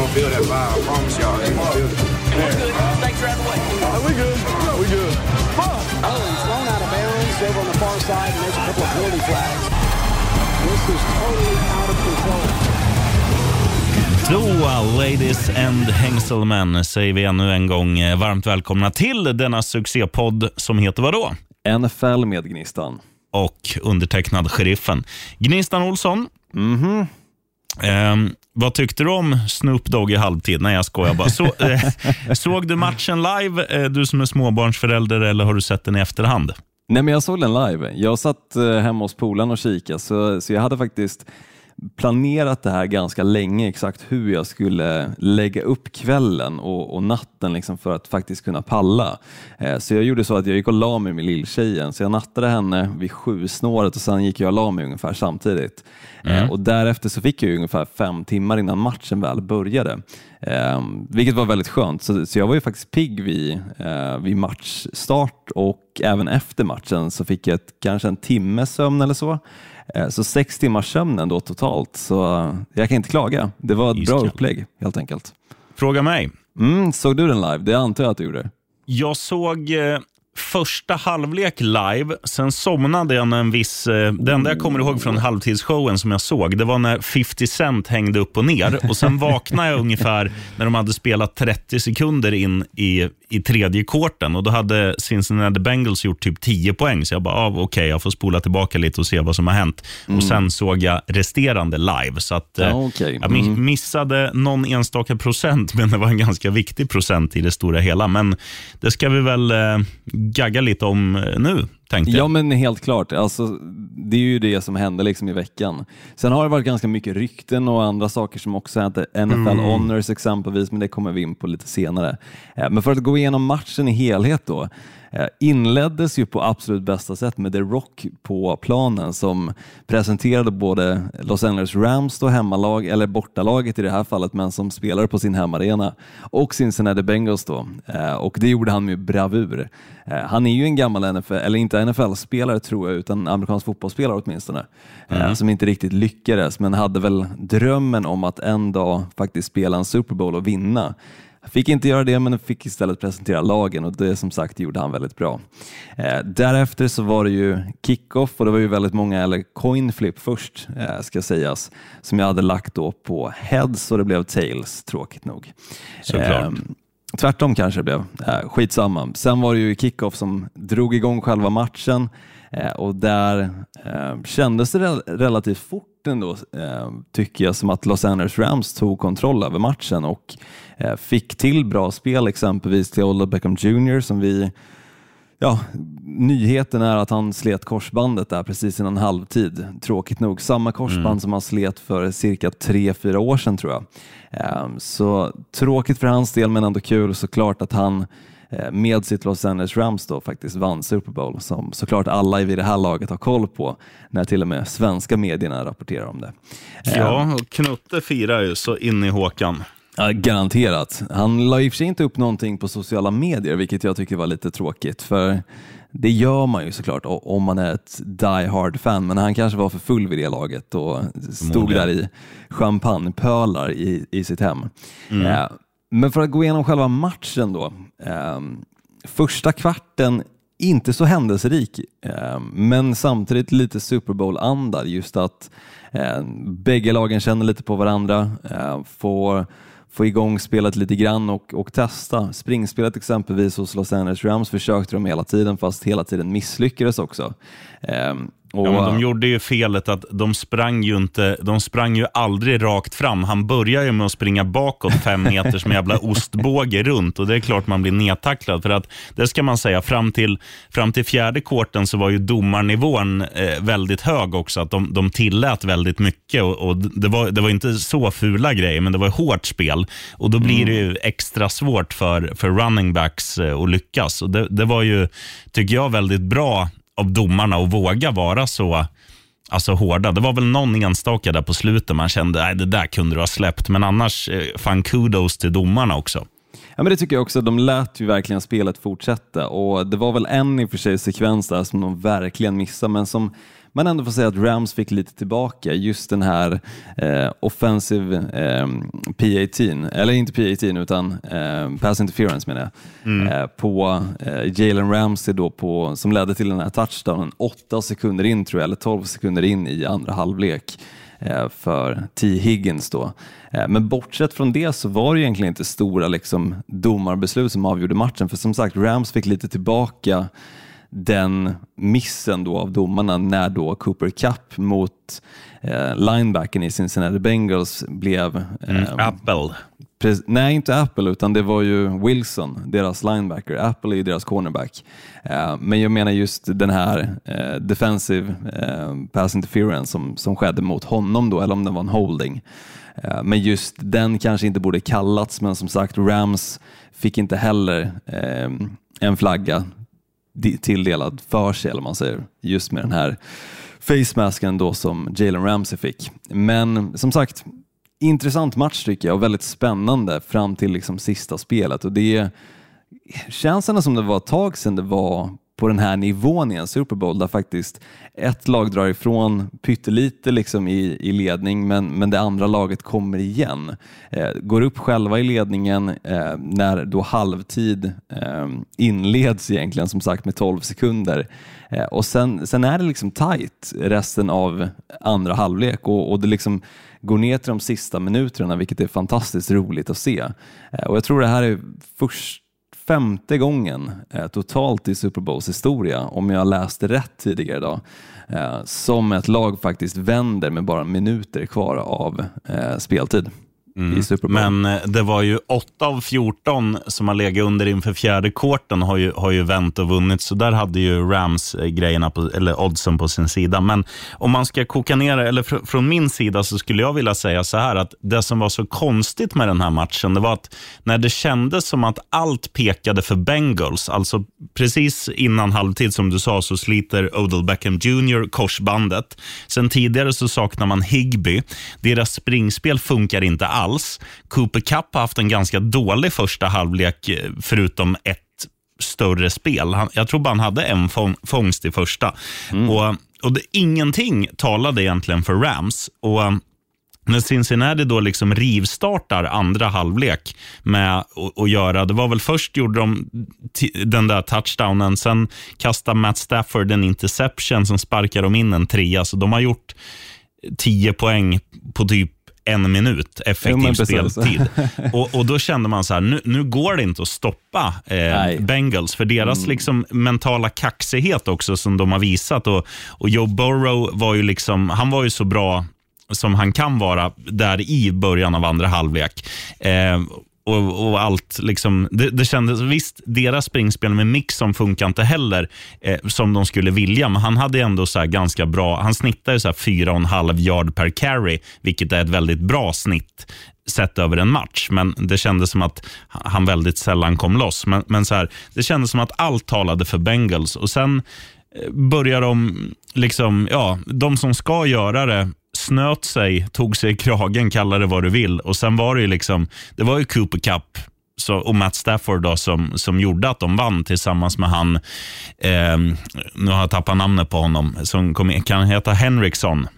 gonna feel that vibe. I promise y'all, they gonna feel it. Snakes are out of the way. Are we good? we good. Oh, he's thrown out of bounds over on the far side, and there's a couple of penalty flags. This is totally out of control. Då, ladies and hängselmän, säger vi ännu en gång eh, varmt välkomna till denna succépodd som heter vadå? NFL med Gnistan. Och undertecknad Sheriffen. Gnistan Olsson, Mhm. ehm, vad tyckte du om Snoop Dogg i halvtid? Nej, jag skojar bara. Så, eh, såg du matchen live, eh, du som är småbarnsförälder, eller har du sett den i efterhand? Nej, men jag såg den live. Jag satt eh, hemma hos polaren och kikade, så, så jag hade faktiskt planerat det här ganska länge, exakt hur jag skulle lägga upp kvällen och, och natten liksom för att faktiskt kunna palla. Eh, så jag gjorde så att jag gick och la mig med lilltjejen, så jag nattade henne vid sju snåret och sen gick jag och la mig ungefär samtidigt. Eh, och därefter så fick jag ungefär fem timmar innan matchen väl började, eh, vilket var väldigt skönt. Så, så jag var ju faktiskt pigg vid, eh, vid matchstart och även efter matchen så fick jag ett, kanske en timmes sömn eller så. Eh, Så sex timmars sömn ändå totalt, så jag kan inte klaga. Det var ett bra Iskall. upplägg helt enkelt. Fråga mig. Mm, såg du den live? Det antar jag att du gjorde. Jag såg eh, första halvlek live, sen somnade jag när en viss... Eh, det enda jag kommer ihåg från halvtidsshowen som jag såg, det var när 50 Cent hängde upp och ner. Och Sen vaknade jag ungefär när de hade spelat 30 sekunder in i, i tredje korten och då hade Cincinnati Bengals gjort typ 10 poäng. Så jag bara, ah, okej, jag får spola tillbaka lite och se vad som har hänt. Och Sen såg jag resterande live. Så att, eh, Ja, okej. Jag mi- Mm. missade någon enstaka procent, men det var en ganska viktig procent i det stora hela. Men det ska vi väl eh, gagga lite om eh, nu, tänkte Ja men helt klart, alltså, det är ju det som hände liksom i veckan. Sen har det varit ganska mycket rykten och andra saker som också hänt. NFL Honors exempelvis, men det kommer vi in på lite senare. Eh, Men för att gå igenom matchen i helhet då, eh, inleddes ju på absolut bästa sätt med The Rock på planen som presenterade både Los Angeles Rams, då hemmalag, eller bortalaget i det här fallet, men som spelare på sin hemmaarena, och Cincinnati Bengals då. Eh, Och det gjorde han med bravur. Han är ju en gammal NFL, eller inte NFL-spelare tror jag, utan amerikansk fotbollsspelare åtminstone, eh, som inte riktigt lyckades, men hade väl drömmen om att en dag faktiskt spela en Super Bowl och vinna. Fick inte göra det, men fick istället presentera lagen och det som sagt gjorde han väldigt bra. Eh, därefter så var det ju kickoff och det var ju väldigt många, eller coin flip först eh, ska sägas, som jag hade lagt då på heads och det blev tails, tråkigt nog. Såklart. Ehm, Tvärtom kanske det blev. Eh, skitsamma. Sen var det ju kickoff som drog igång själva matchen eh, och där eh, kändes det relativt fort ändå, eh, tycker jag, som att Los Angeles Rams tog kontroll över matchen och eh, fick till bra spel, exempelvis till Odell Beckham Jr som vi Ja, nyheten är att han slet korsbandet där precis innan halvtid. Tråkigt nog. Samma korsband som han slet för cirka tre fyra år sedan tror jag. Ehm, Så tråkigt för hans del men ändå kul såklart att han eh, med sitt Los Angeles Rams då faktiskt vann Super Bowl som såklart alla vid det här laget har koll på när till och med svenska medierna rapporterar om det. Ehm, Ja, och Knutte firar ju så in i Håkan. Ja, garanterat. Han la i och för sig inte upp någonting på sociala medier, vilket jag tycker var lite tråkigt. För det gör man ju såklart om man är ett die hard fan men han kanske var för full vid det laget och stod där i champagnepölar i, i sitt hem. Eh, men för att gå igenom själva matchen då. Eh, första kvarten inte så händelserik, eh, men samtidigt lite Super Bowl-andad. Just att eh, bägge lagen känner lite på varandra, eh, får få igång spelet lite grann och, och testa. Springspelet exempelvis hos Los Angeles Rams försökte de hela tiden fast hela tiden misslyckades också. Eh, och, Ja, men de gjorde ju felet att de sprang ju inte, de sprang ju aldrig rakt fram. Han börjar ju med att springa bakåt fem meter som en jävla ostbåge runt och det är klart man blir nedtacklad. För att, det ska man säga, fram till, fram till fjärde korten så var ju domarnivån eh, väldigt hög också. Att de, de tillät väldigt mycket och, och det, var, det var inte så fula grejer, men det var hårt spel. Och då blir det ju extra svårt för, för running backs eh, att lyckas. Och det, det var ju, tycker jag, väldigt bra av domarna att våga vara så alltså, hårda. Det var väl någon enstaka där på slutet man kände att det där kunde du ha släppt. Men annars, eh, fan kudos till domarna också. Ja, men det tycker jag också. De lät ju verkligen spelet fortsätta och det var väl en i och för sig sekvens där som de verkligen missade, men som man ändå får säga att Rams fick lite tillbaka. Just den här eh, offensive eh, P18, eller inte P18 utan eh, pass interference menar jag, eh, på eh, Jalen Ramsey då på, som ledde till den här touchdownen åtta sekunder in tror jag, eller 12 sekunder in i andra halvlek eh, för T. Higgins. Då. Eh, Men bortsett från det så var det egentligen inte stora liksom, domarbeslut som avgjorde matchen, för som sagt, Rams fick lite tillbaka den missen då av domarna när då Cooper Cup mot eh, linebacken i Cincinnati Bengals blev eh, Apple. Pre- Nej, inte Apple, utan det var ju Wilson, deras linebacker. Apple är deras cornerback. Eh, men jag menar just den här eh, defensive eh, pass interference som, som skedde mot honom då, eller om det var en holding. Eh, men just den kanske inte borde kallats, men som sagt, Rams fick inte heller eh, en flagga tilldelad för sig, eller man säger, just med den här facemasken då som Jalen Ramsey fick. Men som sagt, intressant match tycker jag och väldigt spännande fram till liksom sista spelet. Och det känns ändå som det var ett tag sedan det var på den här nivån i en Super Bowl där faktiskt ett lag drar ifrån pyttelite liksom i, i ledning men, men det andra laget kommer igen. Eh, går upp själva i ledningen eh, när då halvtid eh, inleds egentligen som sagt med 12 sekunder. Eh, och sen, sen är det liksom tight resten av andra halvlek och, och det liksom går ner till de sista minuterna vilket är fantastiskt roligt att se. Eh, och jag tror det här är först femte gången eh, totalt i Super Bowls historia, om jag läste rätt tidigare idag, eh, som ett lag faktiskt vänder med bara minuter kvar av eh, speltid. Bowl. Men eh, det var ju 8 av 14 som har legat under inför fjärde korten har ju, har ju vänt och vunnit, så där hade ju Rams eh, grejerna på, eller oddsen på sin sida. Men om man ska koka ner det, eller fr från min sida så skulle jag vilja säga så här att det som var så konstigt med den här matchen, det var att när det kändes som att allt pekade för Bengals, alltså precis innan halvtid som du sa så sliter Odell Beckham Jr. korsbandet. Sen tidigare så saknar man Higby. Deras springspel funkar inte alls. Cooper Cup har haft en ganska dålig första halvlek eh, förutom ett större spel. Han, jag tror bara han hade en fång, fångst i första. Och, och det, ingenting talade egentligen för Rams. Och eh, när Cincinnati då liksom rivstartar andra halvlek med att göra, det var väl först gjorde de den där touchdownen, sen kastade Matt Stafford en interception, sen sparkar de in en trea, så de har gjort 10 poäng på typ en minut Jo, effektiv precis. speltid. och, och Då kände man så här, nu, nu går det inte att stoppa eh. Bengals, för deras liksom, mentala kaxighet också som de har visat. Och, och Joe Burrow var ju liksom, han var ju så bra som han kan vara där i början av andra halvlek. Eh, och, och allt liksom, det, det kändes, visst, deras springspel med Mixon funkar inte heller eh, som de skulle vilja, men han hade ändå så här ganska bra, han snittade så här 4,5 yard per carry, vilket är ett väldigt bra snitt sett över en match, men det kändes som att han väldigt sällan kom loss. Men, men så här, det kändes som att allt talade för Bengals och sen eh, börjar de, liksom, ja, de som ska göra det snöt sig, tog sig i kragen, kalla det vad du vill. Och sen var det ju liksom, det var ju Cooper Cup så, och Matt Stafford då, som, som gjorde att de vann tillsammans med han, eh, nu har jag tappat namnet på honom, som kom, kan heta Henriksson,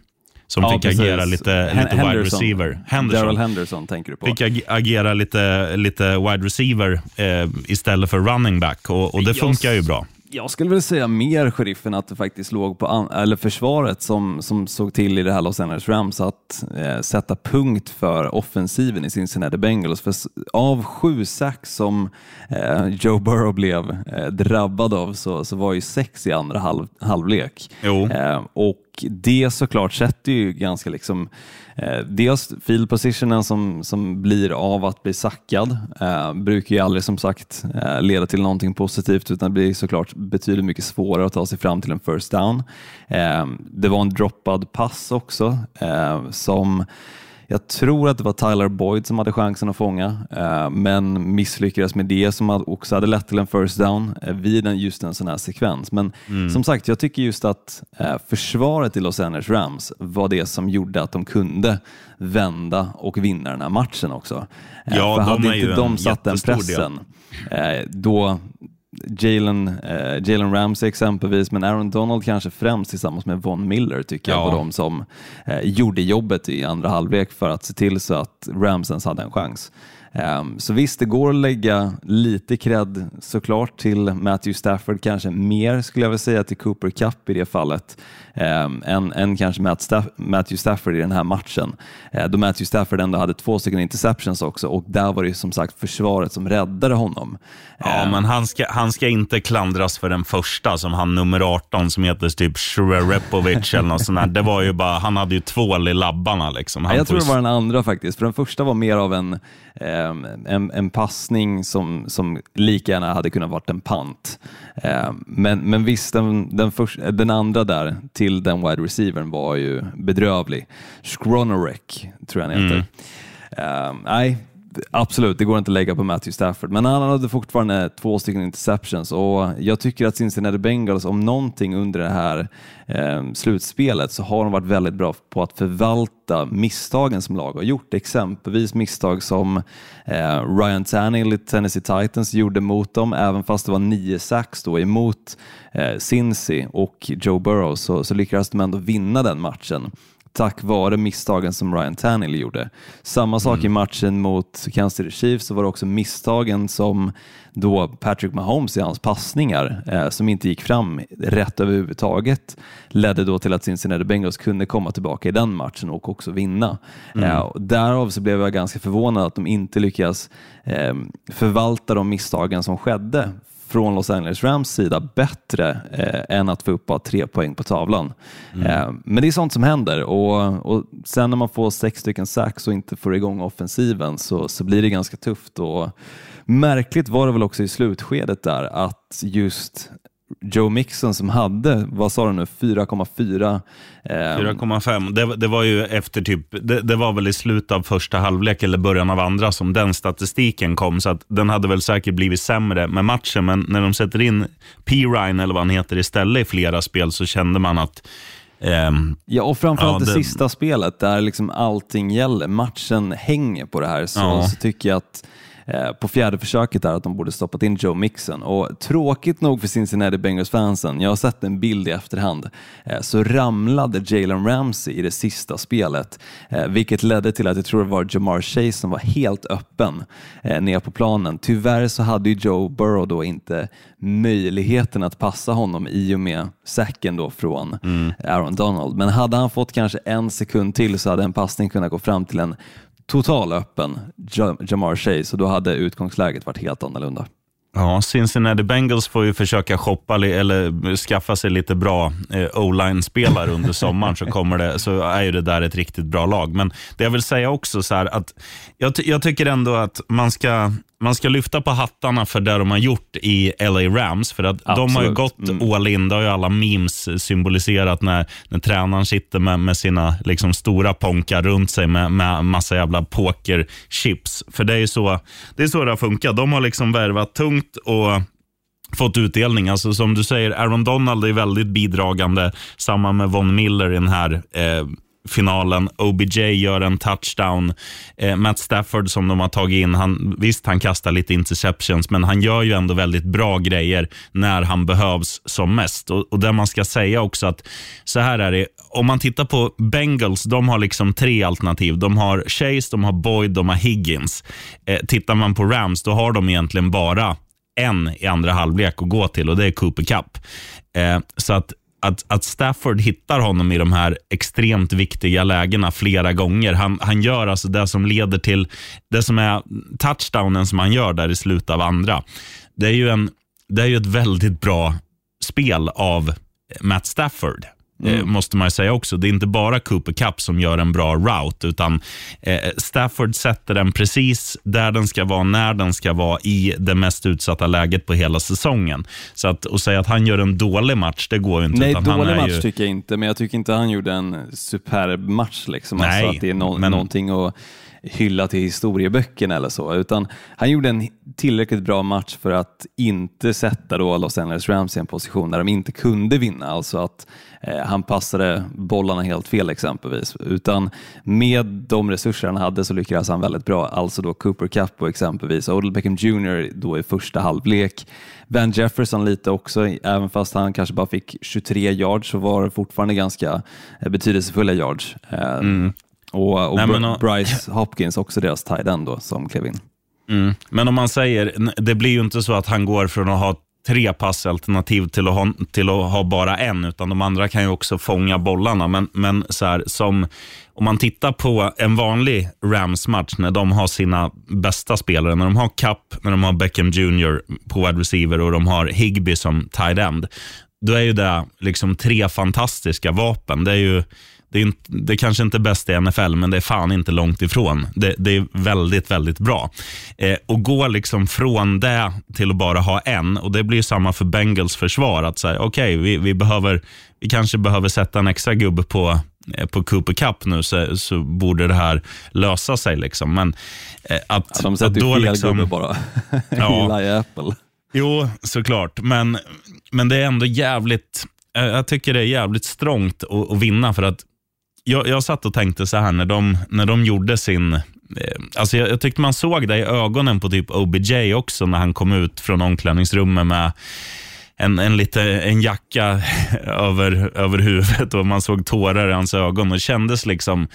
som Ja, fick precis. agera lite, Hen- lite wide receiver. Henderson. Daryl Henderson tänker du på. Fick ag- agera lite, lite wide receiver eh, istället för running back och, och det Jag funkar ju bra. Jag skulle väl säga mer sheriffen att det faktiskt låg på eller försvaret som, som såg till i det här Los Angeles Rams att eh, sätta punkt för offensiven i Cincinnati Bengals. För av sju sax som eh, Joe Burrow blev eh, drabbad av så, så var ju sex i andra halv, halvlek. Eh, och det såklart sätter ju ganska liksom eh, dels field positionen som, som blir av att bli sackad eh, brukar ju aldrig som sagt eh, leda till någonting positivt utan det blir såklart betydligt mycket svårare att ta sig fram till en first down. Eh, det var en droppad pass också eh, som jag tror att det var Tyler Boyd som hade chansen att fånga, eh, men misslyckades med det som också hade lett till en first down eh, vid en, just en sån här sekvens. Men Mm. som sagt, jag tycker just att eh, försvaret i Los Angeles Rams var det som gjorde att de kunde vända och vinna den här matchen också. Ja, För de hade inte de satt den del. pressen, då Jalen, eh, Jalen Ramsey exempelvis, men Aaron Donald kanske främst tillsammans med Von Miller tycker jag Ja. var de som eh, gjorde jobbet i andra halvlek för att se till så att Rams ens hade en chans. Ehm, så visst, det går att lägga lite cred såklart till Matthew Stafford, kanske mer skulle jag vilja säga till Cooper Cup i det fallet, um, än, än kanske Matt Staff- Matthew Stafford i den här matchen. Eh, då Matthew Stafford ändå hade två stycken interceptions också och där var det ju som sagt försvaret som räddade honom. Ja, men han ska, han ska inte klandras för den första, som han nummer 18, som heter typ Shrerepovic eller något sånt där. Det var ju bara, han hade ju tvål i labbarna. Liksom. Han Ja, jag tror det var den andra faktiskt, för den första var mer av en, ehm, en, en passning som, som lika gärna hade kunnat varit en pant. Ehm, men, men visst, den, den, först, den andra där till den wide receivern var ju bedrövlig. Skronorek tror jag han heter. Ehm, nej, absolut, det går inte att lägga på Matthew Stafford, men han hade fortfarande två stycken interceptions och jag tycker att Cincinnati Bengals, om någonting under det här eh, slutspelet, så har de varit väldigt bra på att förvalta misstagen som lag har gjort. Exempelvis misstag som eh, Ryan Tannehill i Tennessee Titans gjorde mot dem, även fast det var nio sacks då emot eh, Cincy och Joe Burrow så, så lyckades de ändå vinna den matchen tack vare misstagen som Ryan Tannehill gjorde. Samma sak i matchen mot Kansas City Chiefs så var det också misstagen som då Patrick Mahomes i hans passningar eh, som inte gick fram rätt överhuvudtaget ledde då till att Cincinnati Bengals kunde komma tillbaka i den matchen och också vinna. Eh, och därav så blev jag ganska förvånad att de inte lyckas eh, förvalta de misstagen som skedde från Los Angeles Rams sida bättre eh, än att få upp bara tre poäng på tavlan. Eh, men det är sånt som händer och, och sen när man får sex stycken sacks och inte får igång offensiven så, så blir det ganska tufft. Och märkligt var det väl också i slutskedet där att just Joe Mixon som hade, vad sa du nu, 4,4 eh, 4,5. Det, det var ju efter typ, det, det var väl i slutet av första halvlek eller början av andra som den statistiken kom. Så att den hade väl säkert blivit sämre med matchen. Men när de sätter in P. Ryan eller vad han heter istället i flera spel så kände man att ehm, Ja, och framförallt Ja, det, det- sista spelet där liksom allting gäller. Matchen hänger på det här. Så, Ja. så tycker jag att på fjärde försöket där att de borde stoppat in Joe Mixon. Och tråkigt nog för Cincinnati Bengals-fansen, jag har sett en bild i efterhand, eh, så ramlade Jalen Ramsey i det sista spelet, eh, vilket ledde till att jag tror det var Jamar Chase som var helt öppen eh, ner på planen. Tyvärr så hade ju Joe Burrow då inte möjligheten att passa honom i och med säcken då från Aaron Donald. Men hade han fått kanske en sekund till så hade en passning kunnat gå fram till en total öppen Jamar Chase och då hade utgångsläget varit helt annorlunda. Ja, Cincinnati Bengals får ju försöka shoppa eller skaffa sig lite bra eh, o-line-spelare under sommaren så, kommer det, så är ju det där ett riktigt bra lag. Men det jag vill säga också så att jag, ty- jag tycker ändå att man ska, man ska lyfta på hattarna för det de har gjort i LA Rams. För att de har ju gått Mm. all in. Det har ju alla memes symboliserat när, när tränaren sitter med, med sina liksom, stora ponkar runt sig med, med massa jävla pokerchips. För det är ju så det, är så det har funkat. De har liksom värvat tungt och fått utdelning. Alltså som du säger, Aaron Donald är väldigt bidragande. Samma med Von Miller i den här eh, finalen. OBJ gör en touchdown. Eh, Matt Stafford som de har tagit in, han, visst han kastar lite interceptions, men han gör ju ändå väldigt bra grejer när han behövs som mest. Och, och det man ska säga också att så här är det, om man tittar på Bengals, de har liksom tre alternativ. De har Chase, de har Boyd, de har Higgins. Eh, tittar man på Rams, då har de egentligen bara en i andra halvlek att gå till och det är Cooper Cup. Eh, så att, att, att Stafford hittar honom i de här extremt viktiga lägena flera gånger. Han, han gör alltså det som leder till det som är touchdownen som han gör där i slutet av andra. Det är ju, en, det är ju ett väldigt bra spel av Matt Stafford eh, måste man säga också. Det är inte bara Cooper Cup som gör en bra route, utan eh, Stafford sätter den precis där den ska vara, när den ska vara, i det mest utsatta läget på hela säsongen. Så att, att säga att han gör en dålig match, det går ju inte. Nej, dålig match ju, tycker jag inte, men jag tycker inte han gjorde en superb match. Liksom. Nej, alltså att det är no men- någonting att hylla till historieböckerna eller så, utan han gjorde en tillräckligt bra match för att inte sätta då Los Angeles Rams i en position där de inte kunde vinna, alltså att eh, han passade bollarna helt fel exempelvis, utan med de resurser han hade så lyckades han väldigt bra, alltså då Cooper Cup och exempelvis Odell Beckham Jr då i första halvlek. Van Jefferson lite också, även fast han kanske bara fick 23 yards så var det fortfarande ganska eh, betydelsefulla yards. Eh, mm. Och, och Nej, men, Bryce Hopkins, också deras tight end då, som klev in. Mm. Men om man säger, det blir ju inte så att han går från att ha tre passalternativ till att, ha, till att ha bara en, utan de andra kan ju också fånga bollarna. Men, men så här, som, om man tittar på en vanlig Rams-match när de har sina bästa spelare, när de har Cup, när de har Beckham Jr på wide receiver och de har Higby som tight end, då är ju det liksom tre fantastiska vapen. Det är ju det är, inte, det är kanske inte bäst i NFL, men det är fan inte långt ifrån. Det, det är väldigt, väldigt bra. Eh, och gå liksom från det till att bara ha en, och det blir samma för Bengals försvar. Att säga, okej, vi, vi, behöver, vi kanske behöver sätta en extra gubbe på, eh, på Cooper Cup nu, så, så borde det här lösa sig. Liksom. Men eh, att, De att sätter ju då fel liksom... gubbe bara. Ja. Eli Apple. Jo, såklart. Men, men det är ändå jävligt, eh, jag tycker det är jävligt strångt att, att vinna för att jag, jag satt och tänkte så här när de, när de gjorde sin, eh, alltså jag, jag tyckte man såg det i ögonen på typ OBJ också när han kom ut från omklädningsrummet med en, en, lite, en jacka över, över huvudet och man såg tårar i hans ögon och det kändes liksom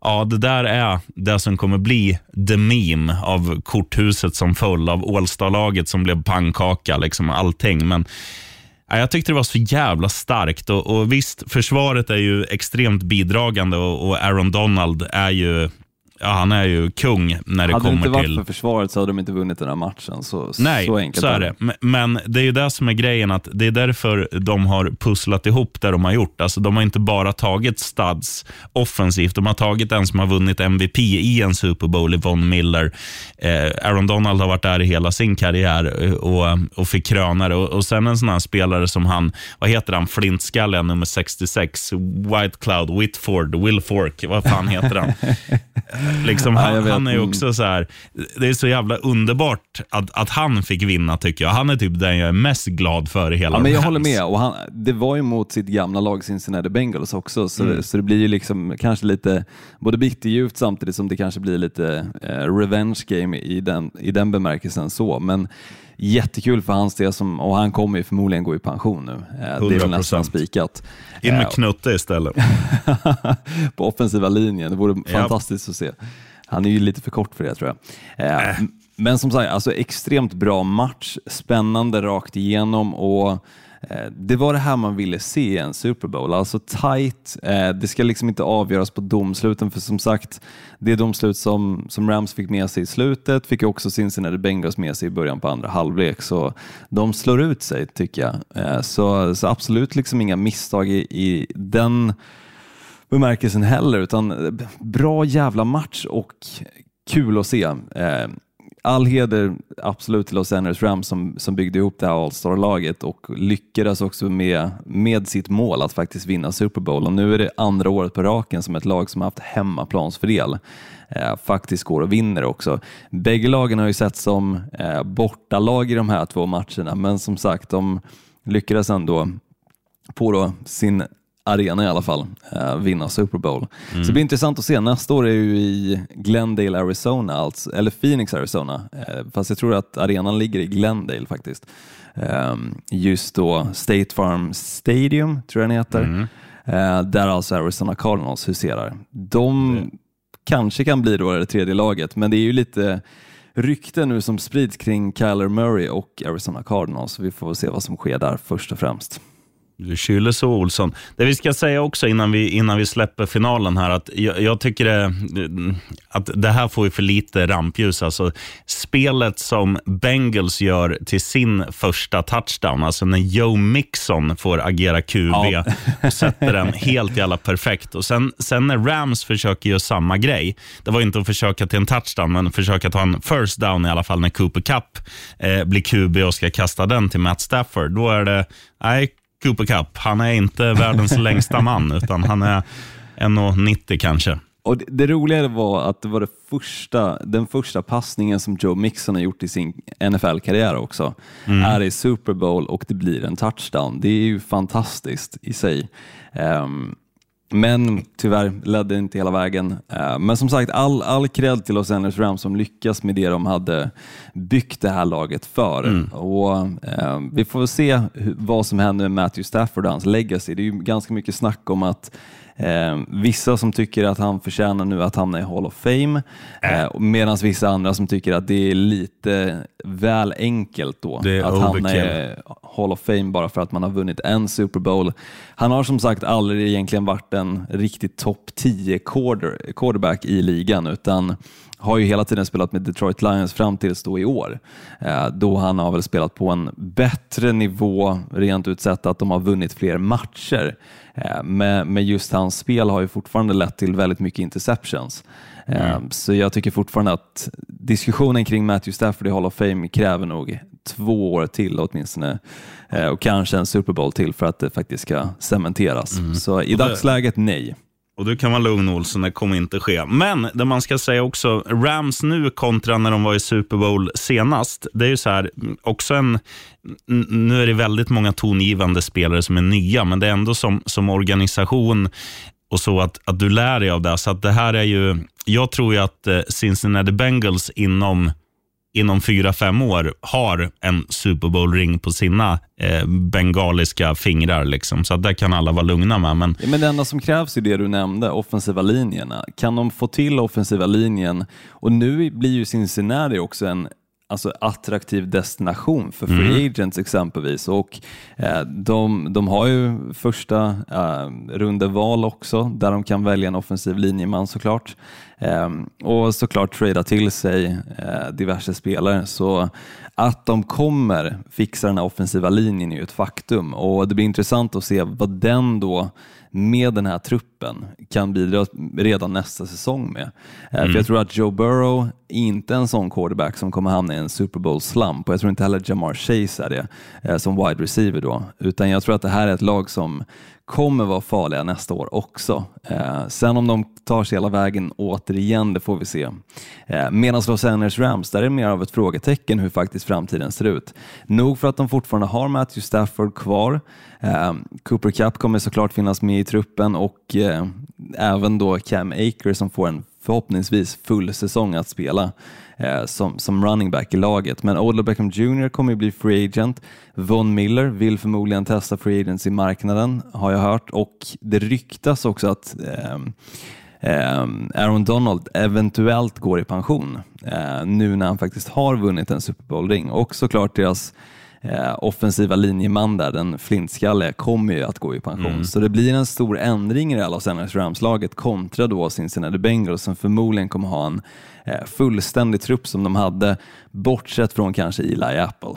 Ja, det där är det som kommer bli the meme av korthuset som föll, av Ålstalaget som blev pannkaka, liksom allting. Men jag tyckte det var så jävla starkt och, och visst, försvaret är ju extremt bidragande och, och Aaron Donald är ju, ja, han är ju kung när det Hade det inte kommer varit till... för försvaret så hade de inte vunnit den här matchen. Så, Nej, så enkelt så är det. Men- det är ju det som är grejen, att det är därför de har pusslat ihop det de har gjort. Alltså, de har inte bara tagit studs offensivt, de har tagit en som har vunnit MVP i en Super Bowl, i Von Miller. Eh, Aaron Donald har varit där i hela sin karriär eh, och, och fick kröna det. Och, och sen en sån här spelare som han, vad heter han, flintskallen nummer 66, White Cloud, Whitford, Will Fork, vad fan heter han? liksom, Ja, han, vet. han är Mm. också så här, det är så jävla underbart att, att han fick vinna tycker jag. Han är typ den jag är mest glad för i hela Ja, men jag håller med. Och han, det var ju mot sitt gamla lag Cincinnati Bengals också, så, Mm. det, så det blir ju liksom kanske lite både bitterljuvt samtidigt som det kanske blir lite eh, revenge game i den, i den bemärkelsen. så. Men jättekul för hans del som, och han kommer ju förmodligen gå i pension nu. Eh, det är väl 100%. nästan spikat. In med Eh, Knutte istället. på offensiva linjen. Det vore Ja. fantastiskt att se. Han är ju lite för kort för det tror jag. Eh, Äh. Men som sagt, alltså extremt bra match, spännande rakt igenom och Eh, det var det här man ville se i en Super Bowl, alltså tight. Eh, det ska liksom inte avgöras på domsluten för som sagt, det domslut som, som Rams fick med sig i slutet fick också Cincinnati Bengals med sig i början på andra halvlek, så de slår ut sig tycker jag. Eh, så, så absolut liksom inga misstag i, i den bemärkelsen heller, utan bra jävla match och kul att se. All heder absolut till Los Angeles Rams som, som byggde ihop det här All-Star-laget och lyckades också med, med sitt mål att faktiskt vinna Super Bowl. Och nu är det andra året på raken som ett lag som haft hemmaplansfördel eh, faktiskt går och vinner också. Bägge lagen har ju sett som eh, bortalag i de här två matcherna, men som sagt, de lyckades ändå på då sin arena i alla fall, eh, vinna Super Bowl. Så det blir intressant att se. Nästa år är ju i Glendale, Arizona, alltså, eller Phoenix, Arizona. Eh, fast jag tror att arenan ligger i Glendale faktiskt. Eh, just då State Farm Stadium, tror jag den heter. Eh, där alltså Arizona Cardinals huserar. De kanske kan bli då det tredje laget, men det är ju lite rykten nu som sprids kring Kyler Murray och Arizona Cardinals. Så vi får se vad som sker där först och främst. Kyler så Olsson. Det vi ska säga också innan vi, innan vi släpper finalen här, att jag, jag tycker det, att det här får ju för lite rampljus. Alltså, spelet som Bengals gör till sin första touchdown, alltså när Joe Mixon får agera QB Ja. och sätter den helt jävla perfekt. Och sen, sen när Rams försöker göra samma grej, det var inte att försöka till en touchdown, men försöka ta en first down i alla fall när Cooper Cup eh, blir QB och ska kasta den till Matt Stafford. Då är det, nej, Cooper Cup, han är inte världens längsta man, utan han är 1,90 kanske. Och det, det roliga var att det var det första, den första passningen som Joe Mixon har gjort i sin NFL-karriär också. Är i Super Bowl och det blir en touchdown. Det är ju fantastiskt i sig. Ehm, men tyvärr ledde det inte hela vägen. Eh, men som sagt, all, all cred till Los Angeles Rams som lyckas med det de hade byggt det här laget för. Och, eh, vi får väl se vad som händer med Matthew Stafford och hans legacy. Det är ju ganska mycket snack om att Eh, vissa som tycker att han förtjänar nu att hamna i Hall of Fame, eh, medan vissa andra som tycker att det är lite väl enkelt då att hamna i Hall of Fame bara för att man har vunnit en Super Bowl. Han har som sagt aldrig egentligen varit en riktigt topp 10 quarter, quarterback i ligan utan har ju hela tiden spelat med Detroit Lions fram tills då i år. Eh, då han har väl spelat på en bättre nivå rent ut sett att de har vunnit fler matcher. Eh, med just hans spel har ju fortfarande lett till väldigt mycket interceptions. Eh, Så jag tycker fortfarande att diskussionen kring Matthew Stafford i Hall of Fame kräver nog två år till åtminstone och kanske en Super Bowl till för att det faktiskt ska cementeras. Så i dagsläget nej. Och du kan vara lugn Olsson, det kommer inte ske. Men det man ska säga också, Rams nu kontra när de var i Super Bowl senast, det är ju så här, också en, nu är det väldigt många tongivande spelare som är nya, men det är ändå som, som organisation och så att, att du lär dig av det. Så att det här är ju, jag tror ju att eh, Cincinnati Bengals inom inom fyra, fem år har en Super Bowl-ring på sina eh, bengaliska fingrar. Liksom. Så det kan alla vara lugna med. Men Ja, Men det enda som krävs är det du nämnde, offensiva linjerna. Kan de få till offensiva linjen och nu blir ju Cincinnati också en alltså attraktiv destination för free agents exempelvis och eh, de, de har ju första eh, rundeval också där de kan välja en offensiv linjeman såklart Ehm, och såklart trada till sig eh, diverse spelare. Så att de kommer fixa den här offensiva linjen är ju ett faktum. Och det blir intressant att se vad den då med den här truppen kan bidra redan nästa säsong med. Eh, För jag tror att Joe Burrow är inte en sån quarterback som kommer hamna i en Super Bowl slump och jag tror inte heller Jamar Chase är det eh, som wide receiver då, utan jag tror att det här är ett lag som kommer vara farliga nästa år också. Eh, sen om de tar sig hela vägen återigen, det får vi se. Eh, Medan Los Angeles Rams, där är det mer av ett frågetecken hur faktiskt framtiden ser ut. Nog för att de fortfarande har Matthew Stafford kvar. Eh, Cooper Cup kommer såklart finnas med i truppen och eh, även då Cam Aker som får en förhoppningsvis full säsong att spela eh, som, som running back i laget. Men Odell Beckham Jr kommer ju bli free agent. Von Miller vill förmodligen testa free agents i marknaden har jag hört och det ryktas också att eh, eh, Aaron Donald eventuellt går i pension eh, nu när han faktiskt har vunnit en Super Bowl-ring och såklart deras eh, offensiva linjeman där, den flintskalle, kommer ju att gå i pension. Så det blir en stor ändring i det här Los Angeles Rams-laget kontra då Cincinnati Bengals som förmodligen kommer ha en eh, fullständig trupp som de hade, bortsett från kanske Eli Apple.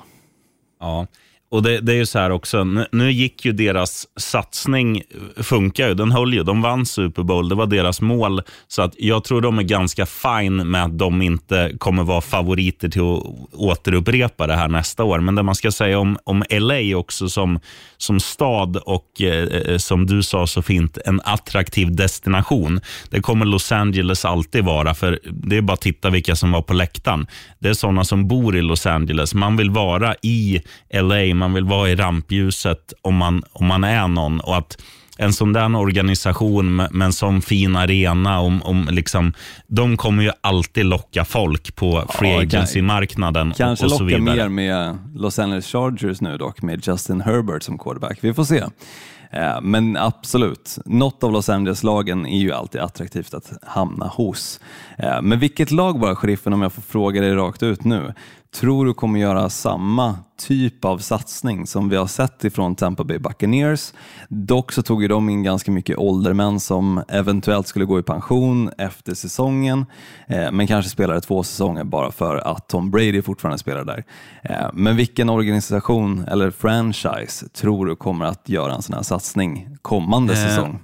Ja, och det, det är ju så här också, nu, nu gick ju deras satsning, funkar ju, den höll ju, de vann Super Bowl, det var deras mål. Så att jag tror de är ganska fine med att de inte kommer vara favoriter till att återupprepa det här nästa år. Men det man ska säga om, om LA också som, som stad och eh, eh, som du sa så fint, en attraktiv destination. Det kommer Los Angeles alltid vara, för det är bara att titta vilka som var på läktaren. Det är sådana som bor i Los Angeles. Man vill vara i LA, man vill vara i rampljuset om man, om man är någon. Och att en sån där organisation med, med en sån fin arena, om, om liksom, de kommer ju alltid locka folk på free Ja, agency-marknaden. Kanske och, och så locka vidare. mer med Los Angeles Chargers nu dock, med Justin Herbert som quarterback. Vi får se. Eh, Men absolut, något av Los Angeles-lagen är ju alltid attraktivt att hamna hos. Eh, Men vilket lag var sheriffen, om jag får fråga dig rakt ut nu, tror du kommer göra samma typ av satsning som vi har sett ifrån Tampa Bay Buccaneers. Dock så tog ju de in ganska mycket åldermän som eventuellt skulle gå i pension efter säsongen, eh, men kanske spelade två säsonger bara för att Tom Brady fortfarande spelar där. Eh, men vilken organisation eller franchise tror du kommer att göra en sån här satsning kommande Eh, säsong?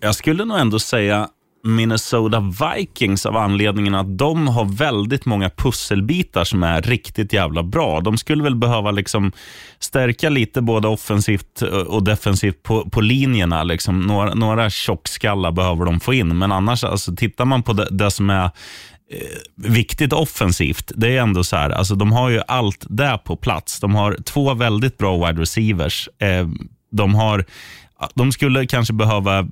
Jag skulle nog ändå säga Minnesota Vikings av anledningen att de har väldigt många pusselbitar som är riktigt jävla bra. De skulle väl behöva liksom stärka lite både offensivt eh, och defensivt på, på linjerna. Liksom. Några, några tjockskallar behöver de få in, men annars, alltså, tittar man på det, det som är eh, viktigt offensivt, det är ändå så här, alltså de har ju allt där på plats. De har två väldigt bra wide receivers. Eh, de har, de skulle kanske behöva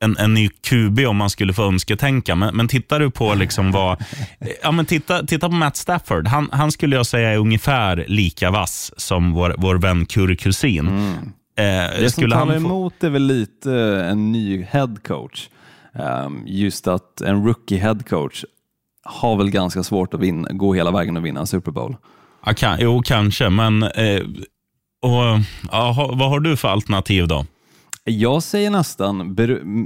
en, en ny QB om man skulle få önsketänka. Men, men tittar du på liksom vad... Ja, men titta, titta på Matt Stafford. Han, han skulle jag säga är ungefär lika vass som vår, vår vän Kurre Kusin. Eh, Det som talar han få- emot är väl lite en ny head coach. Ehm, just att en rookie head coach har väl ganska svårt att vinna, gå hela vägen och vinna en Super Bowl. Ja, kan, jo, kanske, men... Eh, och, ja, vad har du för alternativ då? Jag säger nästan,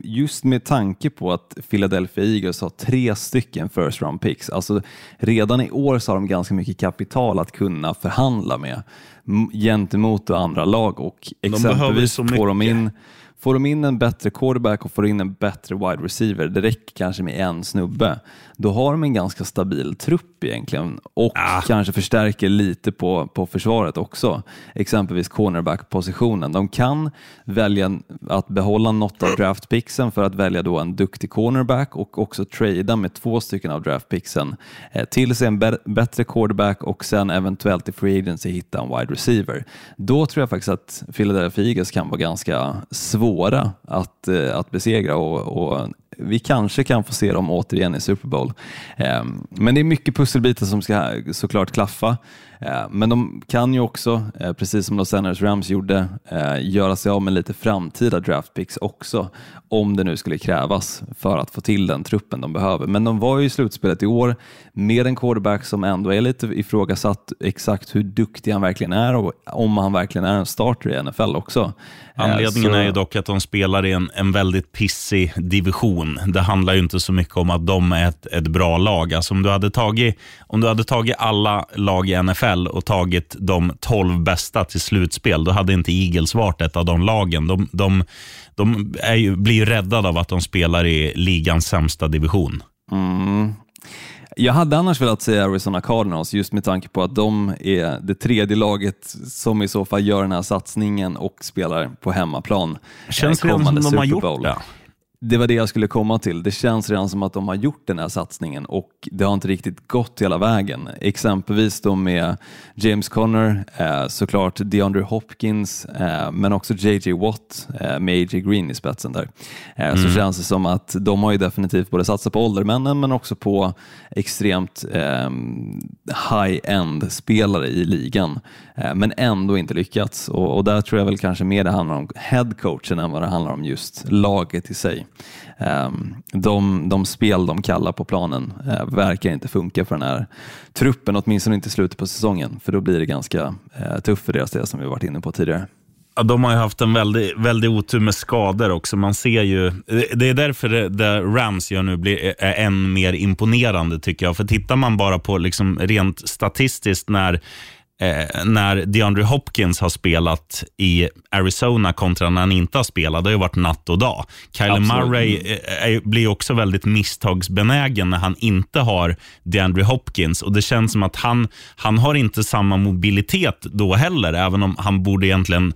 just med tanke på att Philadelphia Eagles har tre stycken first round picks, alltså redan i år så har de ganska mycket kapital att kunna förhandla med gentemot andra lag och exempelvis så får de, in, får de in en bättre quarterback och får in en bättre wide receiver, det räcker kanske med en snubbe, då har de en ganska stabil trupp egentligen och kanske förstärker lite på, på försvaret också. Exempelvis cornerback-positionen. De kan välja att behålla något av draftpicksen för att välja då en duktig cornerback och också trada med två stycken av draftpicksen eh, till sig en bä- bättre quarterback och sen eventuellt i free agency hitta en wide receiver. Då tror jag faktiskt att Philadelphia Eagles kan vara ganska svåra att, eh, att besegra och, och vi kanske kan få se dem återigen i Super Bowl. Ehm, men det är mycket pusselbitar som ska såklart klaffa. Eh, Men de kan ju också, eh, precis som Los Angeles Rams gjorde, eh, göra sig av med lite framtida draftpicks också, om det nu skulle krävas för att få till den truppen de behöver. Men de var ju i slutspelet i år med en quarterback som ändå är lite ifrågasatt exakt hur duktig han verkligen är och om han verkligen är en starter i NFL också. Anledningen så- är ju dock att de spelar i en, en väldigt pissig division. Det handlar ju inte så mycket om att de är ett, ett bra lag. Alltså om, du hade tagit, om du hade tagit alla lag i NFL och tagit de 12 bästa till slutspel, då hade inte Eagles varit ett av de lagen. De, de, de är ju, blir ju räddade av att de spelar i ligans sämsta division. Jag hade annars velat säga Arizona Cardinals just med tanke på att de är det tredje laget som i så fall gör den här satsningen och spelar på hemmaplan. Känns eh, redan som kommande de har gjort det. Det var det jag skulle komma till. Det känns redan som att de har gjort den här satsningen och det har inte riktigt gått hela vägen. Exempelvis då med James Conner, eh, såklart DeAndre Hopkins, eh, men också JJ Watt eh, med AJ Green i spetsen där. Eh, Så känns det som att de har ju definitivt både satsat på åldermännen men också på extremt eh, high-end spelare i ligan, men ändå inte lyckats. Och där tror jag väl kanske mer det handlar om headcoachen än vad det handlar om just laget i sig. Ehm, de, de spel de kallar på planen eh, verkar inte funka för den här truppen, åtminstone inte i slutet på säsongen, för då blir det ganska eh, tufft för deras del som vi varit inne på tidigare. Ja, de har ju haft en väldig, väldig otur med skador också. Man ser ju, eh, det är därför det, det Rams gör nu blir, är än mer imponerande tycker jag. För tittar man bara på liksom rent statistiskt när Eh, när DeAndre Hopkins har spelat i Arizona kontra när han inte har spelat, det har ju varit natt och dag. Kyler. Murray eh, är, blir också väldigt misstagsbenägen när han inte har DeAndre Hopkins. Och Det känns som att han, han har inte samma mobilitet då heller, även om han borde egentligen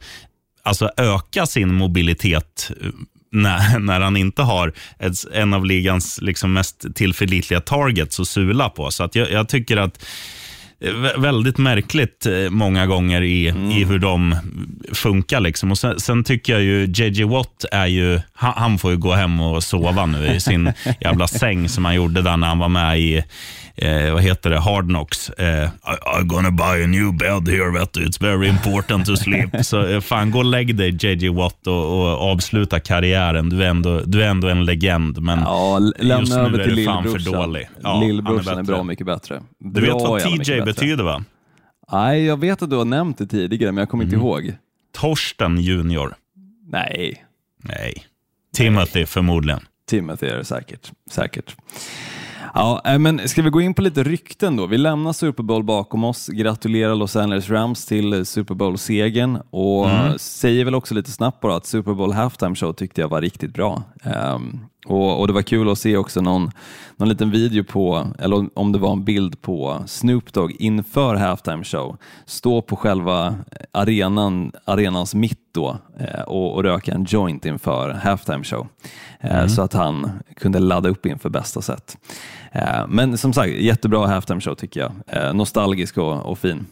alltså öka sin mobilitet eh, när, när han inte har ett, en av ligans liksom mest tillförlitliga targets att sula på. Så att jag, jag tycker att eh, väldigt märkligt eh, många gånger i, i hur de funkar. Liksom. Och sen, sen tycker jag ju JJ Watt är ju, han, han får ju gå hem och sova nu i sin jävla säng som han gjorde där när han var med i eh, vad heter det, Hard Knocks. Eh, I, I'm gonna buy a new bed here, vet du. It's very important to sleep. Så eh, fan, gå och lägg dig JJ Watt och, och avsluta karriären. Du är ändå, du är ändå en legend, men Ja, just nu är du fan för dålig. Ja, är lillbrorsan är, bättre. bra mycket bättre. Du vet Bra vad TJ betyder va? Nej, jag vet att du har nämnt det tidigare, men jag kommer Mm. inte ihåg. Torsten Junior. Nej, Nej. Timothy förmodligen. Timothy är det säkert. säkert. Ja, eh, men ska vi gå in på lite rykten då? Vi lämnar Super Bowl bakom oss, gratulerar Los Angeles Rams till Super Bowl-segern och Mm. säger väl också lite snabbt bara att Super Bowl Halftime Show tyckte jag var riktigt bra. Ehm, och, och Det var kul att se också någon, någon liten video på, eller om det var en bild på Snoop Dogg inför Halftime Show, stå på själva arenan, arenans mitt då eh, och, och röka en joint inför Halftime Show. Eh, Så att han kunde ladda upp inför bästa sätt. Eh, Men som sagt, jättebra halftime show tycker jag. Nostalgisk och, och fin.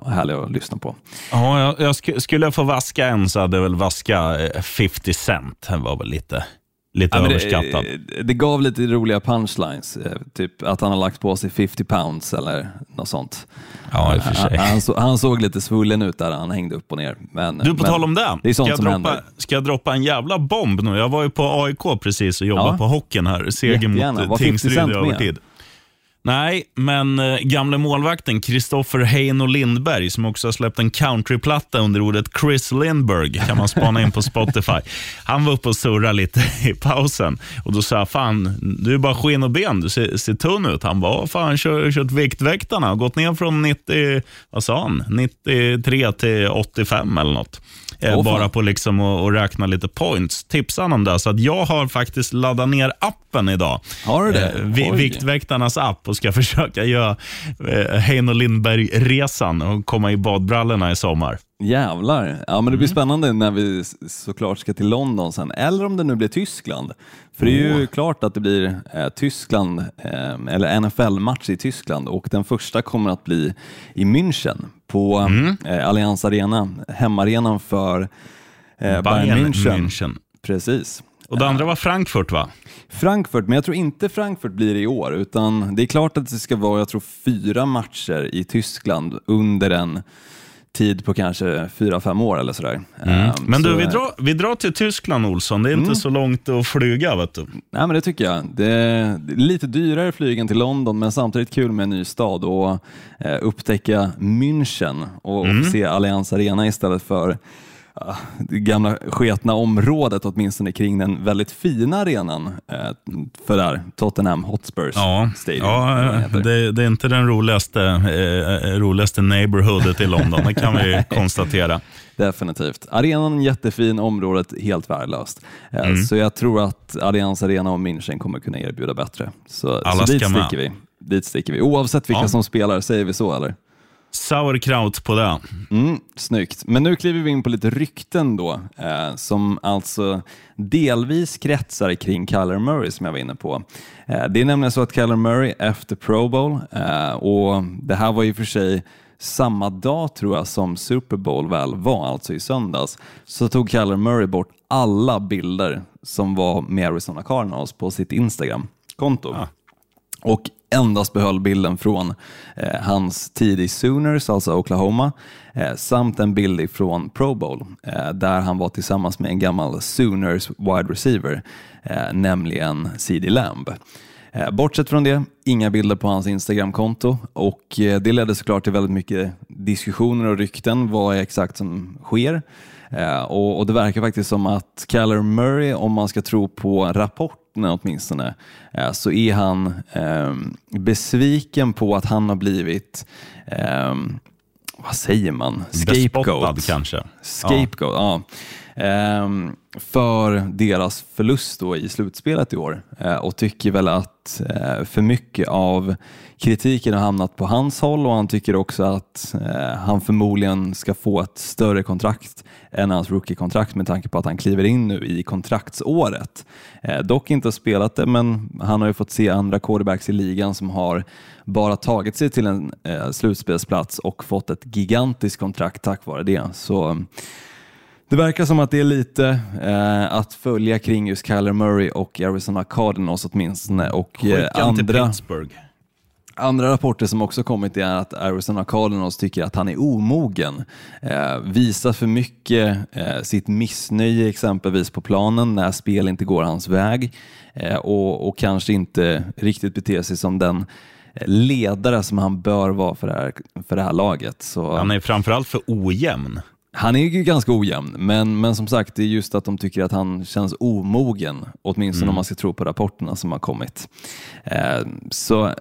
Och Härlig att lyssna på. Ja, jag, jag sk skulle jag få vaska en så hade jag väl vaska eh, 50 Cent. Han var väl lite, lite Ja, överskattad. det, det gav lite roliga punchlines, eh, typ att han har lagt på sig 50 pounds eller något sånt. Ja, i för sig. Han, han, så, han såg lite svullen ut där han hängde upp och ner. Men, Du, på men tal om det. Det är sånt ska, jag som droppa, händer. ska jag droppa en jävla bomb nu? Jag var ju på AIK precis och jobbade Ja. på hockeyn här. Seger mot Var eh, 50 Tingsryd i Cent med? Nej, men eh, gamle målvakten Kristoffer Heino Lindberg, som också har släppt en countryplatta under ordet Chris Lindberg, kan man spana in på Spotify. Han var uppe och surrade lite i pausen och då sa jag, fan, du är bara skinn och ben, du ser, ser tunn ut. Han bara, fan, kör, kört Viktväktarna, gått ner från 90, vad sa han, 93 till 85 eller något. Fan. bara på liksom räkna lite points. Tipsa han om det. Så att jag har faktiskt laddat ner appen idag. Har du det? Eh. Viktväktarnas app och ska försöka göra eh, Heino Lindberg-resan och komma i badbrallorna i sommar. Jävlar. Ja, men det Mm. blir spännande när vi såklart ska till London sen, eller om det nu blir Tyskland. För det är ju klart att det blir eh, Tyskland, eh, eller NFL-match i Tyskland och den första kommer att bli i München på Mm. eh, Allianz Arena, hemmaarenan för eh, Bayern, München. München. Precis. Och det andra var Frankfurt va? Frankfurt, men jag tror inte Frankfurt blir det i år, utan det är klart att det ska vara, jag tror, fyra matcher i Tyskland under en tid på kanske fyra, fem år eller sådär. Ehm, Men du, så, vi eh, drar, vi drar till Tyskland Olsson. Det är inte så långt att flyga. Vet du. Nej, men det tycker jag. Det är lite dyrare flygen till London, men samtidigt kul med en ny stad och eh, upptäcka München och, och se Allianz Arena istället för ja, det gamla sketna området åtminstone kring den väldigt fina arenan eh, för där, Tottenham Hotspurs Ja, Stadium. ja det, det är inte den roligaste, eh, roligaste neighborhoodet i London. Det kan vi konstatera. Definitivt. Arenan jättefin, området helt värdelöst. Eh, Mm. Så jag tror att Allianz Arena och München kommer kunna erbjuda bättre. Så, Alla så dit med. sticker vi. Dit sticker vi. Oavsett vilka Ja. som spelar, säger vi så eller? Sauerkraut på det. Mm, snyggt. Men nu kliver vi in på lite rykten då, eh, som alltså delvis kretsar kring Kyler Murray som jag var inne på. Eh, det är nämligen så att Kyler Murray efter Pro Bowl, eh, och det här var ju för sig samma dag tror jag som Super Bowl väl var, alltså i söndags, så tog Kyler Murray bort alla bilder som var med Arizona Cardinals på sitt Instagram-konto och endast behöll bilden från eh, hans tid i Sooners, alltså Oklahoma, eh, samt en bild från Pro Bowl eh, där han var tillsammans med en gammal Sooners wide receiver, eh, nämligen CD Lamb. Eh, bortsett från det, inga bilder på hans Instagram-konto och eh, det ledde såklart till väldigt mycket diskussioner och rykten vad är exakt som sker. Eh, och, och det verkar faktiskt som att Kyler Murray, om man ska tro på rapport, rapporterna åtminstone, eh, så är han ehm, besviken på att han har blivit, ehm, vad säger man, Bespottad scapegoat. kanske. Scapegoat, ja. Ehm, Ehm, för deras förlust då i slutspelet i år eh, och tycker väl att eh, för mycket av kritiken har hamnat på hans håll och han tycker också att eh, han förmodligen ska få ett större kontrakt än hans rookie-kontrakt med tanke på att han kliver in nu i kontraktsåret. Eh, dock inte spelat det, men han har ju fått se andra quarterbacks i ligan som har bara tagit sig till en eh, slutspelsplats och fått ett gigantiskt kontrakt tack vare det. Så det verkar som att det är lite eh, att följa kring just Kyler Murray och Arizona Cardinals åtminstone. Och, eh, andra. Andra rapporter som också kommit är att Arizona Cardinals tycker att han är omogen. Eh, visar för mycket eh, sitt missnöje exempelvis på planen när spel inte går hans väg eh, och, och kanske inte riktigt beter sig som den ledare som han bör vara för det här, för det här laget. Så, Han är framförallt för ojämn. Han är ju ganska ojämn, men, men som sagt, det är just att de tycker att han känns omogen, åtminstone om man ska tro på rapporterna som har kommit. Eh, så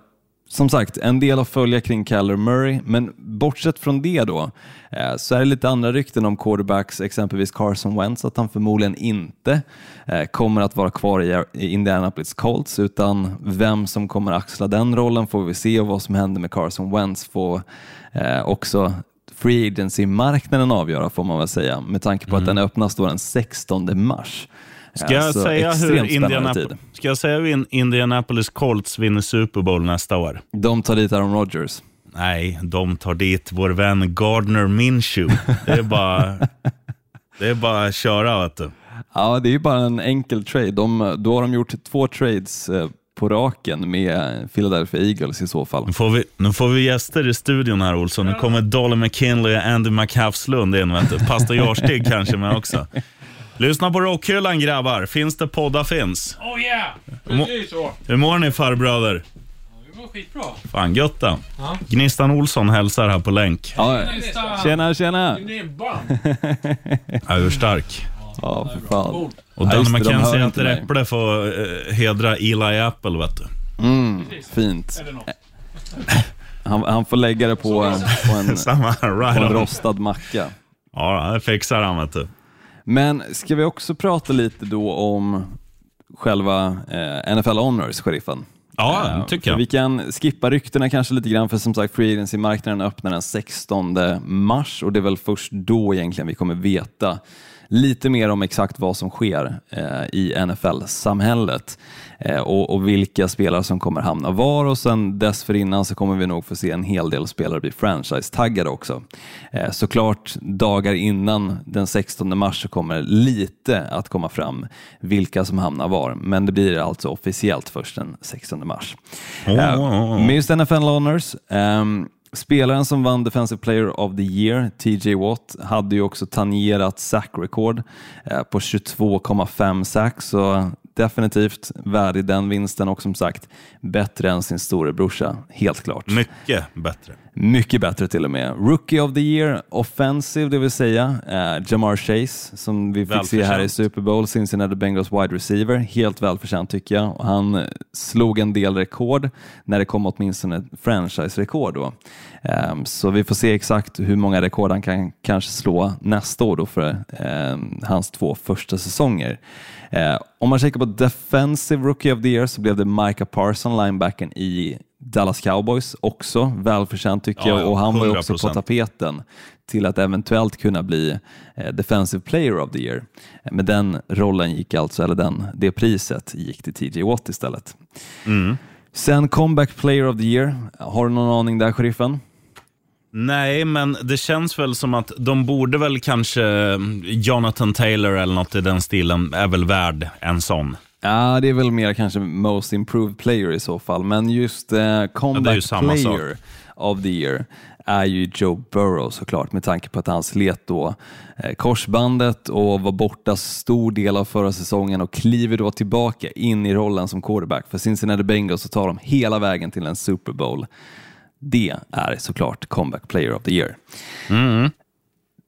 som sagt, en del att följa kring Kyler Murray, men bortsett från det då, eh, så är det lite andra rykten om quarterbacks, exempelvis Carson Wentz, att han förmodligen inte eh, kommer att vara kvar i, i Indianapolis Colts, utan vem som kommer axla den rollen får vi se och vad som händer med Carson Wentz får eh, också free agency-marknaden avgöra får man väl säga, med tanke på att den öppnas då den 16 mars. Ska jag, Så säga hur Indianap-. Ska jag säga hur In- Indianapolis Colts vinner Super Bowl nästa år? De tar dit Aaron Rodgers. Nej, de tar dit vår vän Gardner Minshew. Det är bara, det är bara att köra. Vet du. Ja, det är ju bara en enkel trade. De, då har de gjort två trades eh, på raken med Philadelphia Eagles i så fall. Nu, får vi, nu får vi gäster i studion här Olsson. Nu kommer Dolly McKinley och Andy McHafslund in. Du. Pastor Jarstig kanske med också. Lyssna på rockhyllan grabbar. Finns det poddar finns. Oh yeah! Precis så. Hur mår ni farbröder? Var skitbra. Fan gött då. Ja. Gnistan Olsson hälsar här på länk. Ja, tjena, tjena! Nibban. Ja, Urstark. Ja, för fan. Och Ja, Danne det, McKenzie inte äter äpple får eh, hedra Eli Apple. Vet du. Mm, fint. Han, han får lägga det på, på, en, Samma, på right en on. rostad macka. Ja, det fixar han vet du. Men ska vi också prata lite då om själva eh, NFL Honors, sheriffen? Ja, Eh, tycker för jag. Vi kan skippa ryktena kanske lite grann, för som sagt Free Agency-marknaden öppnar den 16 mars och det är väl först då egentligen vi kommer veta lite mer om exakt vad som sker eh, i NFL-samhället eh, och, och vilka spelare som kommer hamna var och sen dessförinnan så kommer vi nog få se en hel del spelare bli franchise-taggade också. Eh, såklart dagar innan den 16 mars så kommer lite att komma fram vilka som hamnar var, men det blir alltså officiellt först den 16 mars. Eh, åh, åh. Med just NFL Honors, ehm, spelaren som vann Defensive Player of the Year, TJ Watt, hade ju också tangerat sack record eh, på 22,5 sack, så definitivt värdig den vinsten och som sagt bättre än sin storebrorsa, helt klart. Mycket bättre. Mycket bättre till och med. Rookie of the year, offensive, det vill säga eh, Jamar Chase som vi fick se här i. Super Bowl, Cincinnati Bengals wide receiver. Helt välförtjänt tycker jag. Och han eh, slog en del rekord när det kom åtminstone ett franchise-rekord. Då. Ehm, så vi får se exakt hur många rekord han kan kanske slå nästa år då för ehm, hans två första säsonger. Eh, om man kikar på Defensive Rookie of the Year så blev det Micah Parson, linebacken i Dallas Cowboys, också välförtjänt tycker Ja, jag ja, och han var ju också på 100%. tapeten till att eventuellt kunna bli eh, Defensive Player of the Year. Men den rollen gick alltså, eller den, det priset gick till TJ Watt istället. Mm. Sen Comeback Player of the Year, har du någon aning där sheriffen? Nej, men det känns väl som att de borde väl kanske, mm, Jonathan Taylor eller något i den stilen, är väl värd en sån. Ja, det är väl mer kanske Most Improved Player i så fall, men just eh, Comeback samma Player of the Year är ju Joe Burrow såklart med tanke på att han slet då eh, korsbandet och var borta stor del av förra säsongen och kliver då tillbaka in i rollen som quarterback för Cincinnati Bengals så tar de hela vägen till en Super Bowl. Det är såklart Comeback Player of the Year.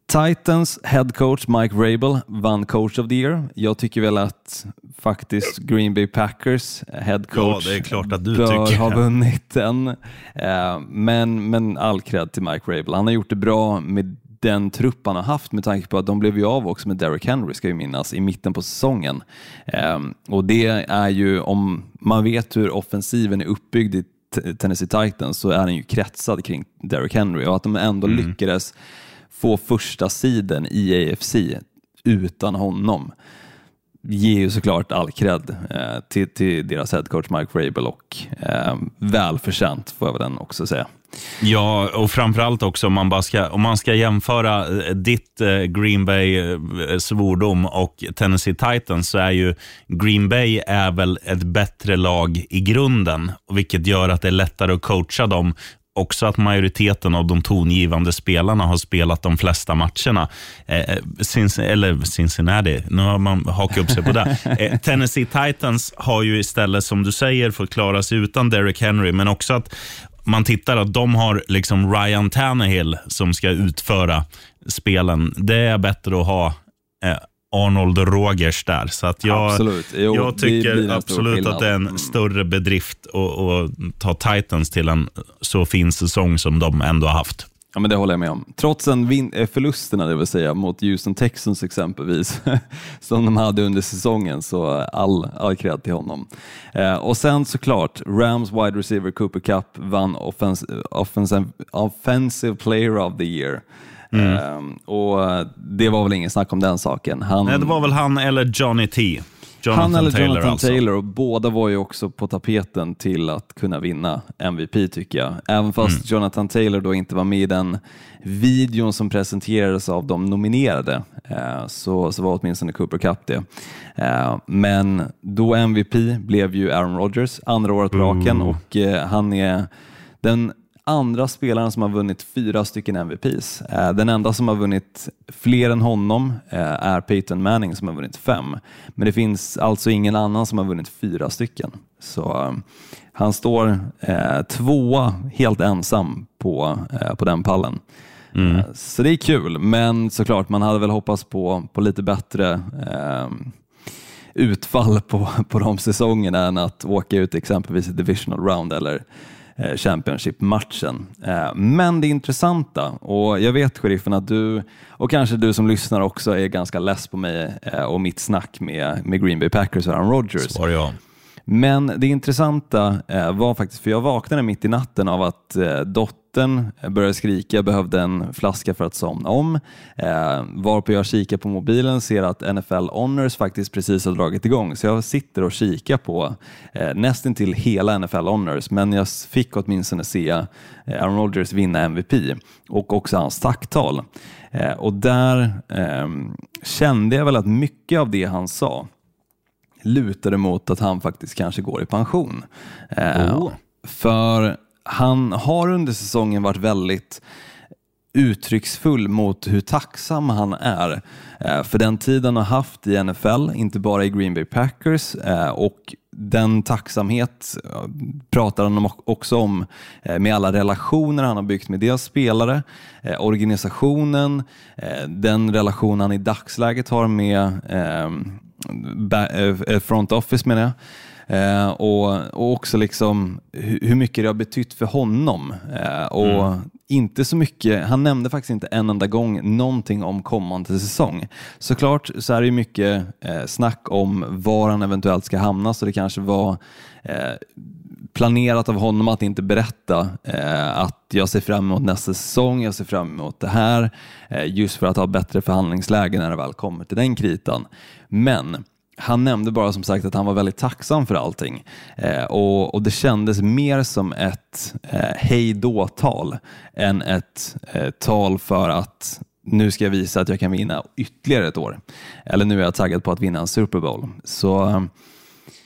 Titans head coach Mike Vrabel vann coach of the year. Jag tycker väl att faktiskt Green Bay Packers head coach Ja, bör tycker. ha vunnit den. Eh, Men, men all cred till Mike Vrabel. Han har gjort det bra med den trupp han har haft med tanke på att de blev ju av också med Derrick Henry ska vi minnas i mitten på säsongen. Eh, Och det är ju om man vet hur offensiven är uppbyggd i Tennessee Titans så är den ju kretsad kring Derrick Henry och att de ändå lyckades få första sidan i AFC utan honom ger ju såklart all cred eh, till, till deras headcoach Mike Vrabel och eh, välförtjänt får jag väl den också säga. Ja, och framförallt också om man, bara ska, om man ska jämföra eh, ditt eh, Green Bay-svordom eh, och Tennessee Titans så är ju Green Bay är väl ett bättre lag i grunden, vilket gör att det är lättare att coacha dem också att majoriteten av de tongivande spelarna har spelat de flesta matcherna. Eh, Cinc- eller Cincinnati, nu har man hakat upp sig på det. Eh, Tennessee Titans har ju istället, som du säger, fått klara sig utan Derrick Henry, men också att man tittar att de har liksom Ryan Tannehill som ska utföra spelen. Det är bättre att ha eh, Arnold Rogers där. Så att jag, Absolut. Jo, jag tycker absolut att det är en Mm. större bedrift att, att ta Titans till en så fin säsong som de ändå har haft. Ja, men det håller jag med om. Trots en vin- eh, förlusterna, det vill säga mot Houston Texans exempelvis, som de hade under säsongen, så all, all cred till honom. Eh, och sen såklart, Rams wide receiver Cooper Cup vann offens- offensive, offensive player of the year. Eh, och eh, det var väl ingen snack om den saken. Han, Nej, det var väl han eller Johnny T. Jonathan han eller Taylor Jonathan alltså. Taylor, och båda var ju också på tapeten till att kunna vinna MVP tycker jag. Även fast Mm. Jonathan Taylor då inte var med i den videon som presenterades av de nominerade, eh, så, så var åtminstone Cooper Cup det. Eh, men då MVP blev ju Aaron Rodgers, andra året på raken och eh, han är den andra spelaren som har vunnit fyra stycken MVPs. Eh, Den enda som har vunnit fler än honom eh, är Peyton Manning som har vunnit fem. Men det finns alltså ingen annan som har vunnit fyra stycken. Så eh, han står tvåa helt ensam på, på den pallen. Eh, Så det är kul, men såklart man hade väl hoppats på, på lite bättre utfall på, på de säsongerna än att åka ut exempelvis i divisional round eller Championship-matchen. Eh, Men det intressanta, och jag vet sheriffen att du, och kanske du som lyssnar också, är ganska less på mig eh, och mitt snack med, med Green Bay Packers och Aaron Rodgers. Var jag. Men det intressanta eh, var faktiskt, för jag vaknade mitt i natten av att eh, dottern började skrika, behövde en flaska för att somna om. Eh, varpå jag kikar på mobilen ser att NFL Honors faktiskt precis har dragit igång. Så jag sitter och kikar på eh, nästan till hela NFL Honors, men jag fick åtminstone se eh, Aaron Rodgers vinna MVP och också hans tacktal. Eh, och där eh, kände jag väl att mycket av det han sa lutade mot att han faktiskt kanske går i pension. Eh, Oh. För han har under säsongen varit väldigt uttrycksfull mot hur tacksam han är eh, för den tid han har haft i NFL, inte bara i Green Bay Packers eh, och den tacksamhet eh, pratar han också om med alla relationer han har byggt med deras spelare, organisationen, den relation han i dagsläget har med front office menar jag. Eh, och, och också liksom hur, mycket det har betytt för honom. Eh, och inte så mycket, han nämnde faktiskt inte en enda gång någonting om kommande säsong. Såklart så är det ju mycket eh, snack om var han eventuellt ska hamna, så det kanske var eh, planerat av honom att inte berätta eh, att jag ser fram emot nästa säsong, jag ser fram emot det här, eh, just för att ha bättre förhandlingsläge när det väl kommer till den kritan. Men han nämnde bara som sagt att han var väldigt tacksam för allting eh, och, och det kändes mer som ett eh, hej då-tal än ett eh, tal för att nu ska jag visa att jag kan vinna ytterligare ett år. Eller nu är jag taggad på att vinna en Super Bowl. Så eh,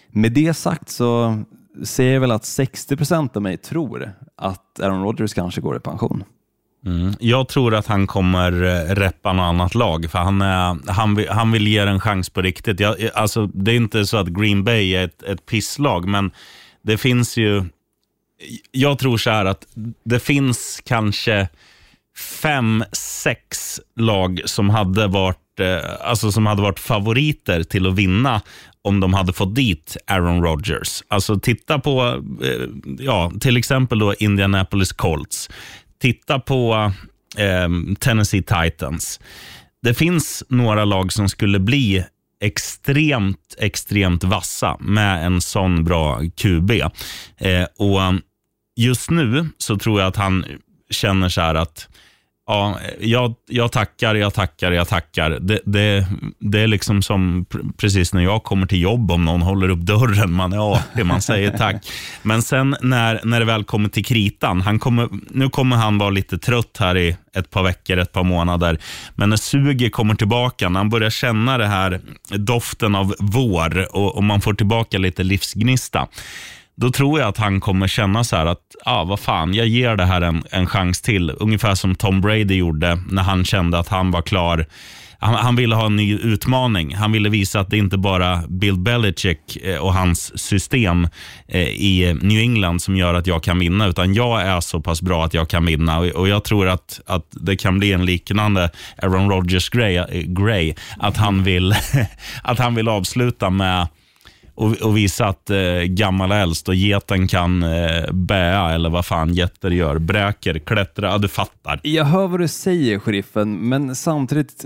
med det sagt så säger jag väl att 60 procent av mig tror att Aaron Rodgers kanske går i pension. Mm. Jag tror att han kommer eh, reppa något annat lag, för han, är, han, vill, han vill ge en chans på riktigt. Jag, eh, alltså, det är inte så att Green Bay är ett, ett pisslag, men det finns ju... Jag tror så här att det finns kanske fem, sex lag som hade varit, eh, alltså som hade varit favoriter till att vinna om de hade fått dit Aaron Rodgers. Alltså titta på, ja, till exempel då Indianapolis Colts. Titta på eh, Tennessee Titans. Det finns några lag som skulle bli extremt, extremt vassa med en sån bra QB. Eh, och eh, just nu så tror jag att han känner så här att Ja, jag, jag tackar, jag tackar, jag tackar. Det, det, det är liksom som precis när jag kommer till jobb, om någon håller upp dörren. Man är artig, man säger tack. Men sen när, när det väl kommer till kritan, han kommer, nu kommer han vara lite trött här i ett par veckor, ett par månader. Men när suget kommer tillbaka, när han börjar känna det här doften av vår och, och man får tillbaka lite livsgnista, då tror jag att han kommer känna så här att, ah, vad fan, jag ger det här en, en chans till. Ungefär som Tom Brady gjorde när han kände att han var klar. Han, han ville ha en ny utmaning. Han ville visa att det inte bara Bill Belichick eh, och hans system eh, i New England som gör att jag kan vinna, utan jag är så pass bra att jag kan vinna. Och, jag tror att, att det kan bli en liknande Aaron Rodgers-grej, eh, att, han vill, att han vill avsluta med och, och visa att eh, gammal är äldst och geten kan eh, bäa eller vad fan getter gör. Bräker, klättra, ja du fattar. Jag hör vad du säger, sheriffen, men samtidigt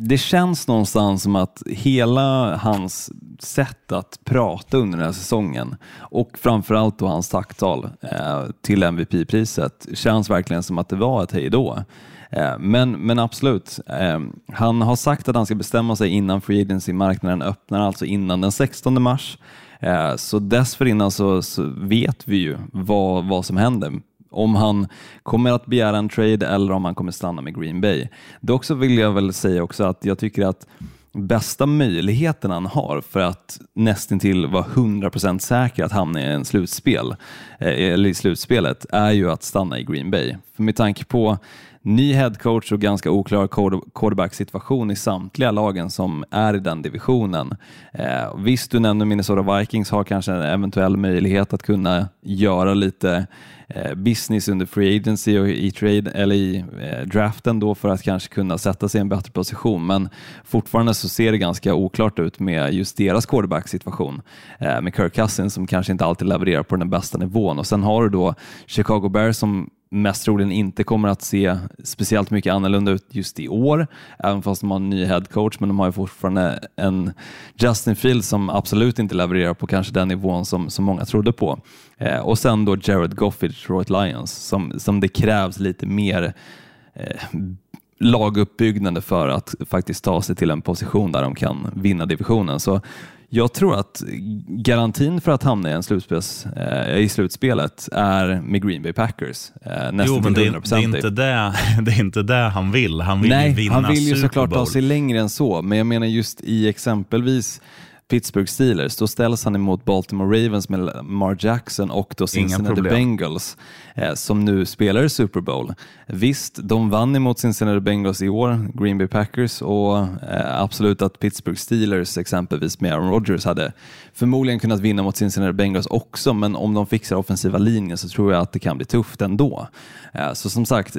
det känns någonstans som att hela hans sätt att prata under den här säsongen och framförallt då hans tacktal eh, till MVP-priset känns verkligen som att det var ett hejdå. Eh, men, men absolut, eh, han har sagt att han ska bestämma sig innan Free Agency-marknaden öppnar, alltså innan den 16 mars. Eh, så dessförinnan så, så vet vi ju vad, vad som händer om han kommer att begära en trade eller om han kommer stanna med Green Bay. Dock så vill jag väl säga också att jag tycker att bästa möjligheten han har för att nästintill vara 100% säker att hamna i en slutspel, eh, eller i slutspelet är ju att stanna i Green Bay. För med tanke på ny headcoach och ganska oklar quarterback-situation i samtliga lagen som är i den divisionen. Eh, visst, du nämner Minnesota Vikings har kanske en eventuell möjlighet att kunna göra lite eh, business under free agency och i trade eller i eh, draften då för att kanske kunna sätta sig i en bättre position. Men fortfarande så ser det ganska oklart ut med just deras quarterback-situation eh, med Kirk Cousins som kanske inte alltid levererar på den bästa nivån och sen har du då Chicago Bears som mest troligen inte kommer att se speciellt mycket annorlunda ut just i år, även fast de har en ny headcoach, men de har ju fortfarande en Justin Fields som absolut inte levererar på kanske den nivån som, som många trodde på. Eh, och sen då Jared Goff i Detroit Lions som, som det krävs lite mer eh, laguppbyggnader för att faktiskt ta sig till en position där de kan vinna divisionen. Så jag tror att garantin för att hamna i, en slutspels, eh, i slutspelet är med Green Bay Packers. Eh, nästan Jo, men det, det, är 100%. inte det, det är inte det han vill. Han vill ju Nej, vinna han vill ju såklart ta sig längre än så, men jag menar just i exempelvis Pittsburgh Steelers, då ställs han emot Baltimore Ravens med Lamar Jackson och då Cincinnati. Bengals eh, som nu spelar i Super Bowl. Visst, de vann emot Cincinnati Bengals i år, Green Bay Packers, och eh, absolut att Pittsburgh Steelers exempelvis med Aaron Rodgers hade förmodligen kunnat vinna mot Cincinnati Bengals också, men om de fixar offensiva linjen så tror jag att det kan bli tufft ändå. Eh, så som sagt,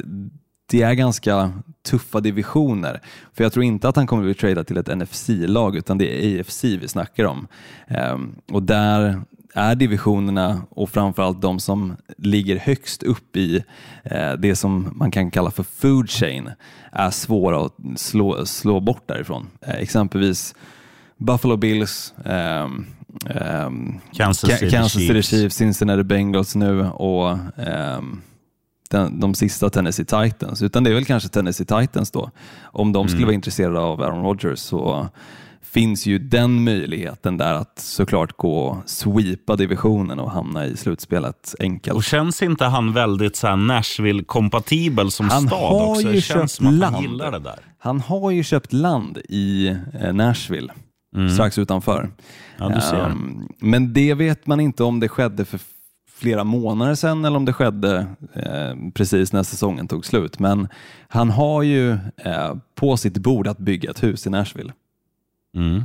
det är ganska tuffa divisioner. För jag tror inte att han kommer att bli tradad till ett NFC-lag utan det är AFC vi snackar om. Ehm, och där är divisionerna och framförallt de som ligger högst upp i eh, det som man kan kalla för food chain är svåra att slå, slå bort därifrån. Eh, exempelvis Buffalo Bills, ehm, ehm, Kansas Ka- City Kansas City Chiefs. Cincinnati Bengals nu och ehm, den, de sista Tennessee Titans. Utan det är väl kanske Tennessee Titans då. Om de Mm. skulle vara intresserade av Aaron Rodgers så finns ju den möjligheten där att såklart gå och sweepa divisionen och hamna i slutspelet enkelt. Och känns inte han väldigt så Nashville-kompatibel som Han stad har också? ju Det känns köpt som att land. han gillar det där. Han har ju köpt land i eh, Nashville, strax utanför. Mm. Ja. Ehm, men det vet man inte om det skedde för flera månader sedan eller om det skedde eh, precis när säsongen tog slut. Men han har ju eh, på sitt bord att bygga ett hus i Nashville. Mm.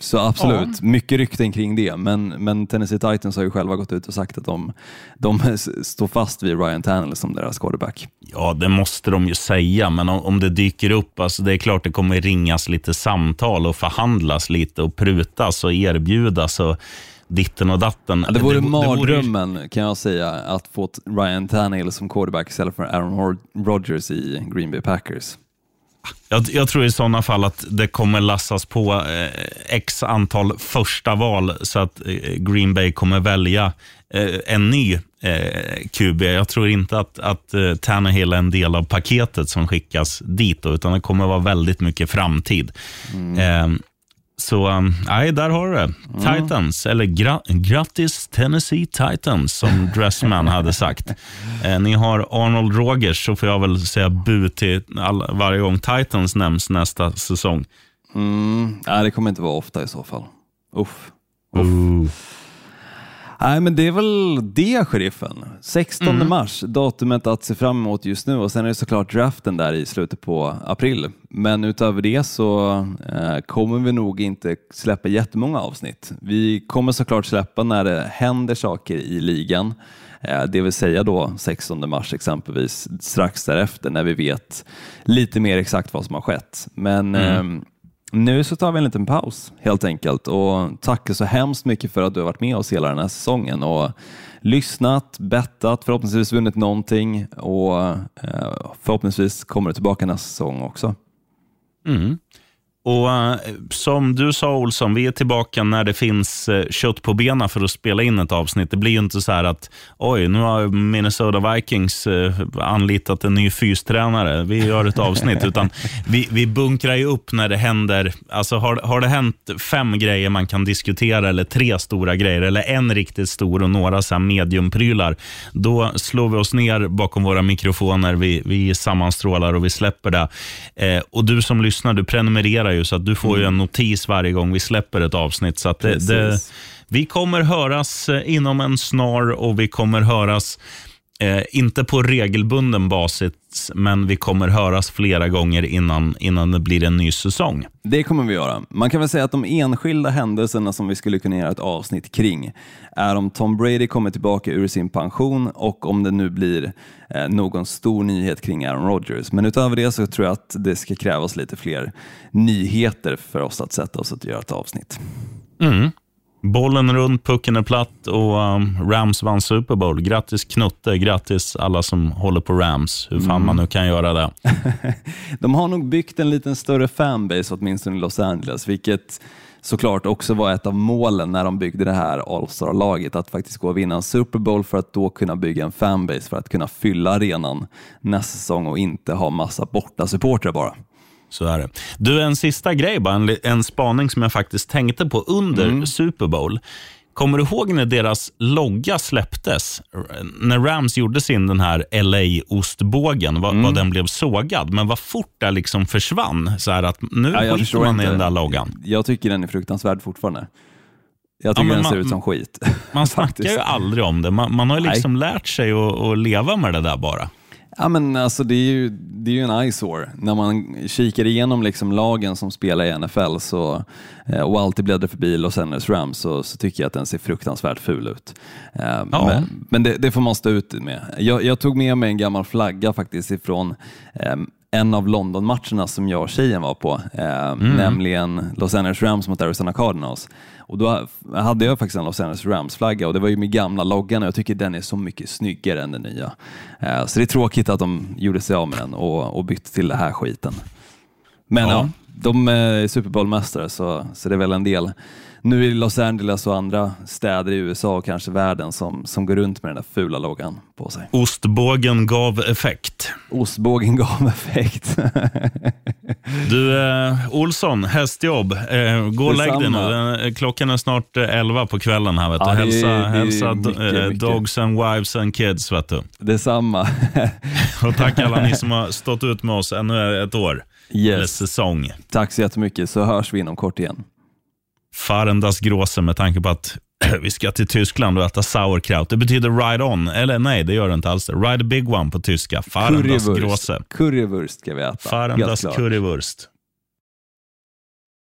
Så absolut, mycket rykten kring det. Men, men Tennessee Titans har ju själva gått ut och sagt att de, de står fast vid Ryan Tannehill som deras quarterback. Ja, det måste de ju säga, men om, om det dyker upp, alltså det är klart det kommer ringas lite samtal och förhandlas lite och prutas och erbjudas och ditten och datten. Ja, det vore det vore mardrömmen kan jag säga att få Ryan Tannehill som quarterback istället för Aaron Rod- Rodgers i Green Bay Packers. Jag, jag tror i sådana fall att det kommer lassas på eh, x antal första val så att eh, Green Bay kommer välja eh, en ny eh, QB. Jag tror inte att, att eh, Tannehill är en del av paketet som skickas dit, då, utan det kommer vara väldigt mycket framtid. Eh, så um, nej, där har du det. Titans, eller gra grattis Tennessee Titans, som Dressman hade sagt. Eh, ni har Arnold Rogers, så får jag väl säga bu till all, varje gång Titans nämns nästa säsong. Mm, nej, det kommer inte vara ofta i så fall. Uff. Nej, men det är väl det, sheriffen. 16 mars, datumet att se fram emot just nu och sen är det såklart draften där i slutet på april. Men utöver det så eh, kommer vi nog inte släppa jättemånga avsnitt. Vi kommer såklart släppa när det händer saker i ligan. Eh, Det vill säga då 16 mars exempelvis, strax därefter när vi vet lite mer exakt vad som har skett. Men ehm, nu så tar vi en liten paus helt enkelt. Och tackar så hemskt mycket för att du har varit med oss hela den här säsongen. Och lyssnat, bettat, förhoppningsvis vunnit någonting. Och eh, förhoppningsvis kommer du tillbaka nästa säsong också. Mm. Och eh, Som du sa Olsson, vi är tillbaka när det finns uh, kött på benen för att spela in ett avsnitt. Det blir ju inte så här att oj, nu har Minnesota Vikings eh, anlitat en ny fystränare. Vi gör ett avsnitt. utan vi, vi bunkrar ju upp när det händer. Alltså har, har det hänt fem grejer man kan diskutera eller tre stora grejer eller en riktigt stor och några så mediumprylar, då slår vi oss ner bakom våra mikrofoner. Vi, vi sammanstrålar och vi släpper det. Och Du som lyssnar, du prenumererar ju så att du får ju en notis varje gång vi släpper ett avsnitt. Så det, det, vi kommer höras eh, inom en snar och vi kommer höras, eh, inte på regelbunden basis, men vi kommer höras flera gånger innan, innan det blir en ny säsong. Det kommer vi göra. Man kan väl säga att de enskilda händelserna som vi skulle kunna göra ett avsnitt kring är om Tom Brady kommer tillbaka ur sin pension och om det nu blir eh, någon stor nyhet kring Aaron Rodgers. Men utöver det så tror jag att det ska krävas lite fler nyheter för oss att sätta oss och göra ett avsnitt. Bollen runt, pucken är platt och um, Rams vann Super Bowl. Grattis Knutte, grattis alla som håller på Rams. Hur fan man nu kan göra det. De har nog byggt en liten större fanbase åtminstone i Los Angeles, vilket såklart också var ett av målen när de byggde det här All-Star-laget, att faktiskt gå och vinna en Super Bowl för att då kunna bygga en fanbase för att kunna fylla arenan nästa säsong och inte ha massa borta supportrar bara. Så är det. Du, en sista grej bara. En, en spaning som jag faktiskt tänkte på under Super Bowl. Kommer du ihåg när deras logga släpptes? När Rams gjorde sin den här LA-ostbågen, vad, vad den blev sågad. Men vad fort det liksom försvann. Så att nu Ja, skiter man i inte. den där loggan. Jag tycker den är fruktansvärd fortfarande. Jag tycker men den man- ser ut som skit. Man snackar ju aldrig om det. Man, man har ju Nej. liksom lärt sig att, att leva med det där bara. Ja, men alltså, det, är ju, det är ju en eyesore. När man kikar igenom liksom lagen som spelar i NFL så, eh, och alltid bläddrar förbi Los Angeles Rams så, så tycker jag att den ser fruktansvärt ful ut. Eh, Men, men det, det får man stå ut med. Jag, jag tog med mig en gammal flagga faktiskt ifrån eh, en av London-matcherna som jag och tjejen var på, eh, nämligen Los Angeles Rams mot Arizona Cardinals. Och då hade jag faktiskt en Los Angeles Rams-flagga och det var ju min gamla loggan och jag tycker den är så mycket snyggare än den nya. Eh, så det är tråkigt att de gjorde sig av med den och, och bytte till det här skiten. Men ja, Ja. de är Super Bowl-mästare så, så det är väl en del nu i Los Angeles och andra städer i USA och kanske världen som, som går runt med den där fula loggan på sig. Ostbågen gav effekt. Ostbågen gav effekt. Du, eh, Olsson, hästjobb. Eh, gå och lägg dig nu. Den- Klockan är snart eh, 11 på kvällen. här. Vet du. Ja, det är- hälsa det är hälsa mycket, eh, mycket. dogs and wives and kids. Vet du. Detsamma. Och tack alla ni som har stått ut med oss ännu ett år. Eller Yes. säsong. Tack så jättemycket så hörs vi inom kort igen. Fahren das Große med tanke på att vi ska till Tyskland och äta sauerkraut. Det betyder ride on. Eller nej, det gör det inte alls. Ride a big one på tyska. Fahren das Currywurst. Ska vi äta. Fahren Helt das klart. Currywurst.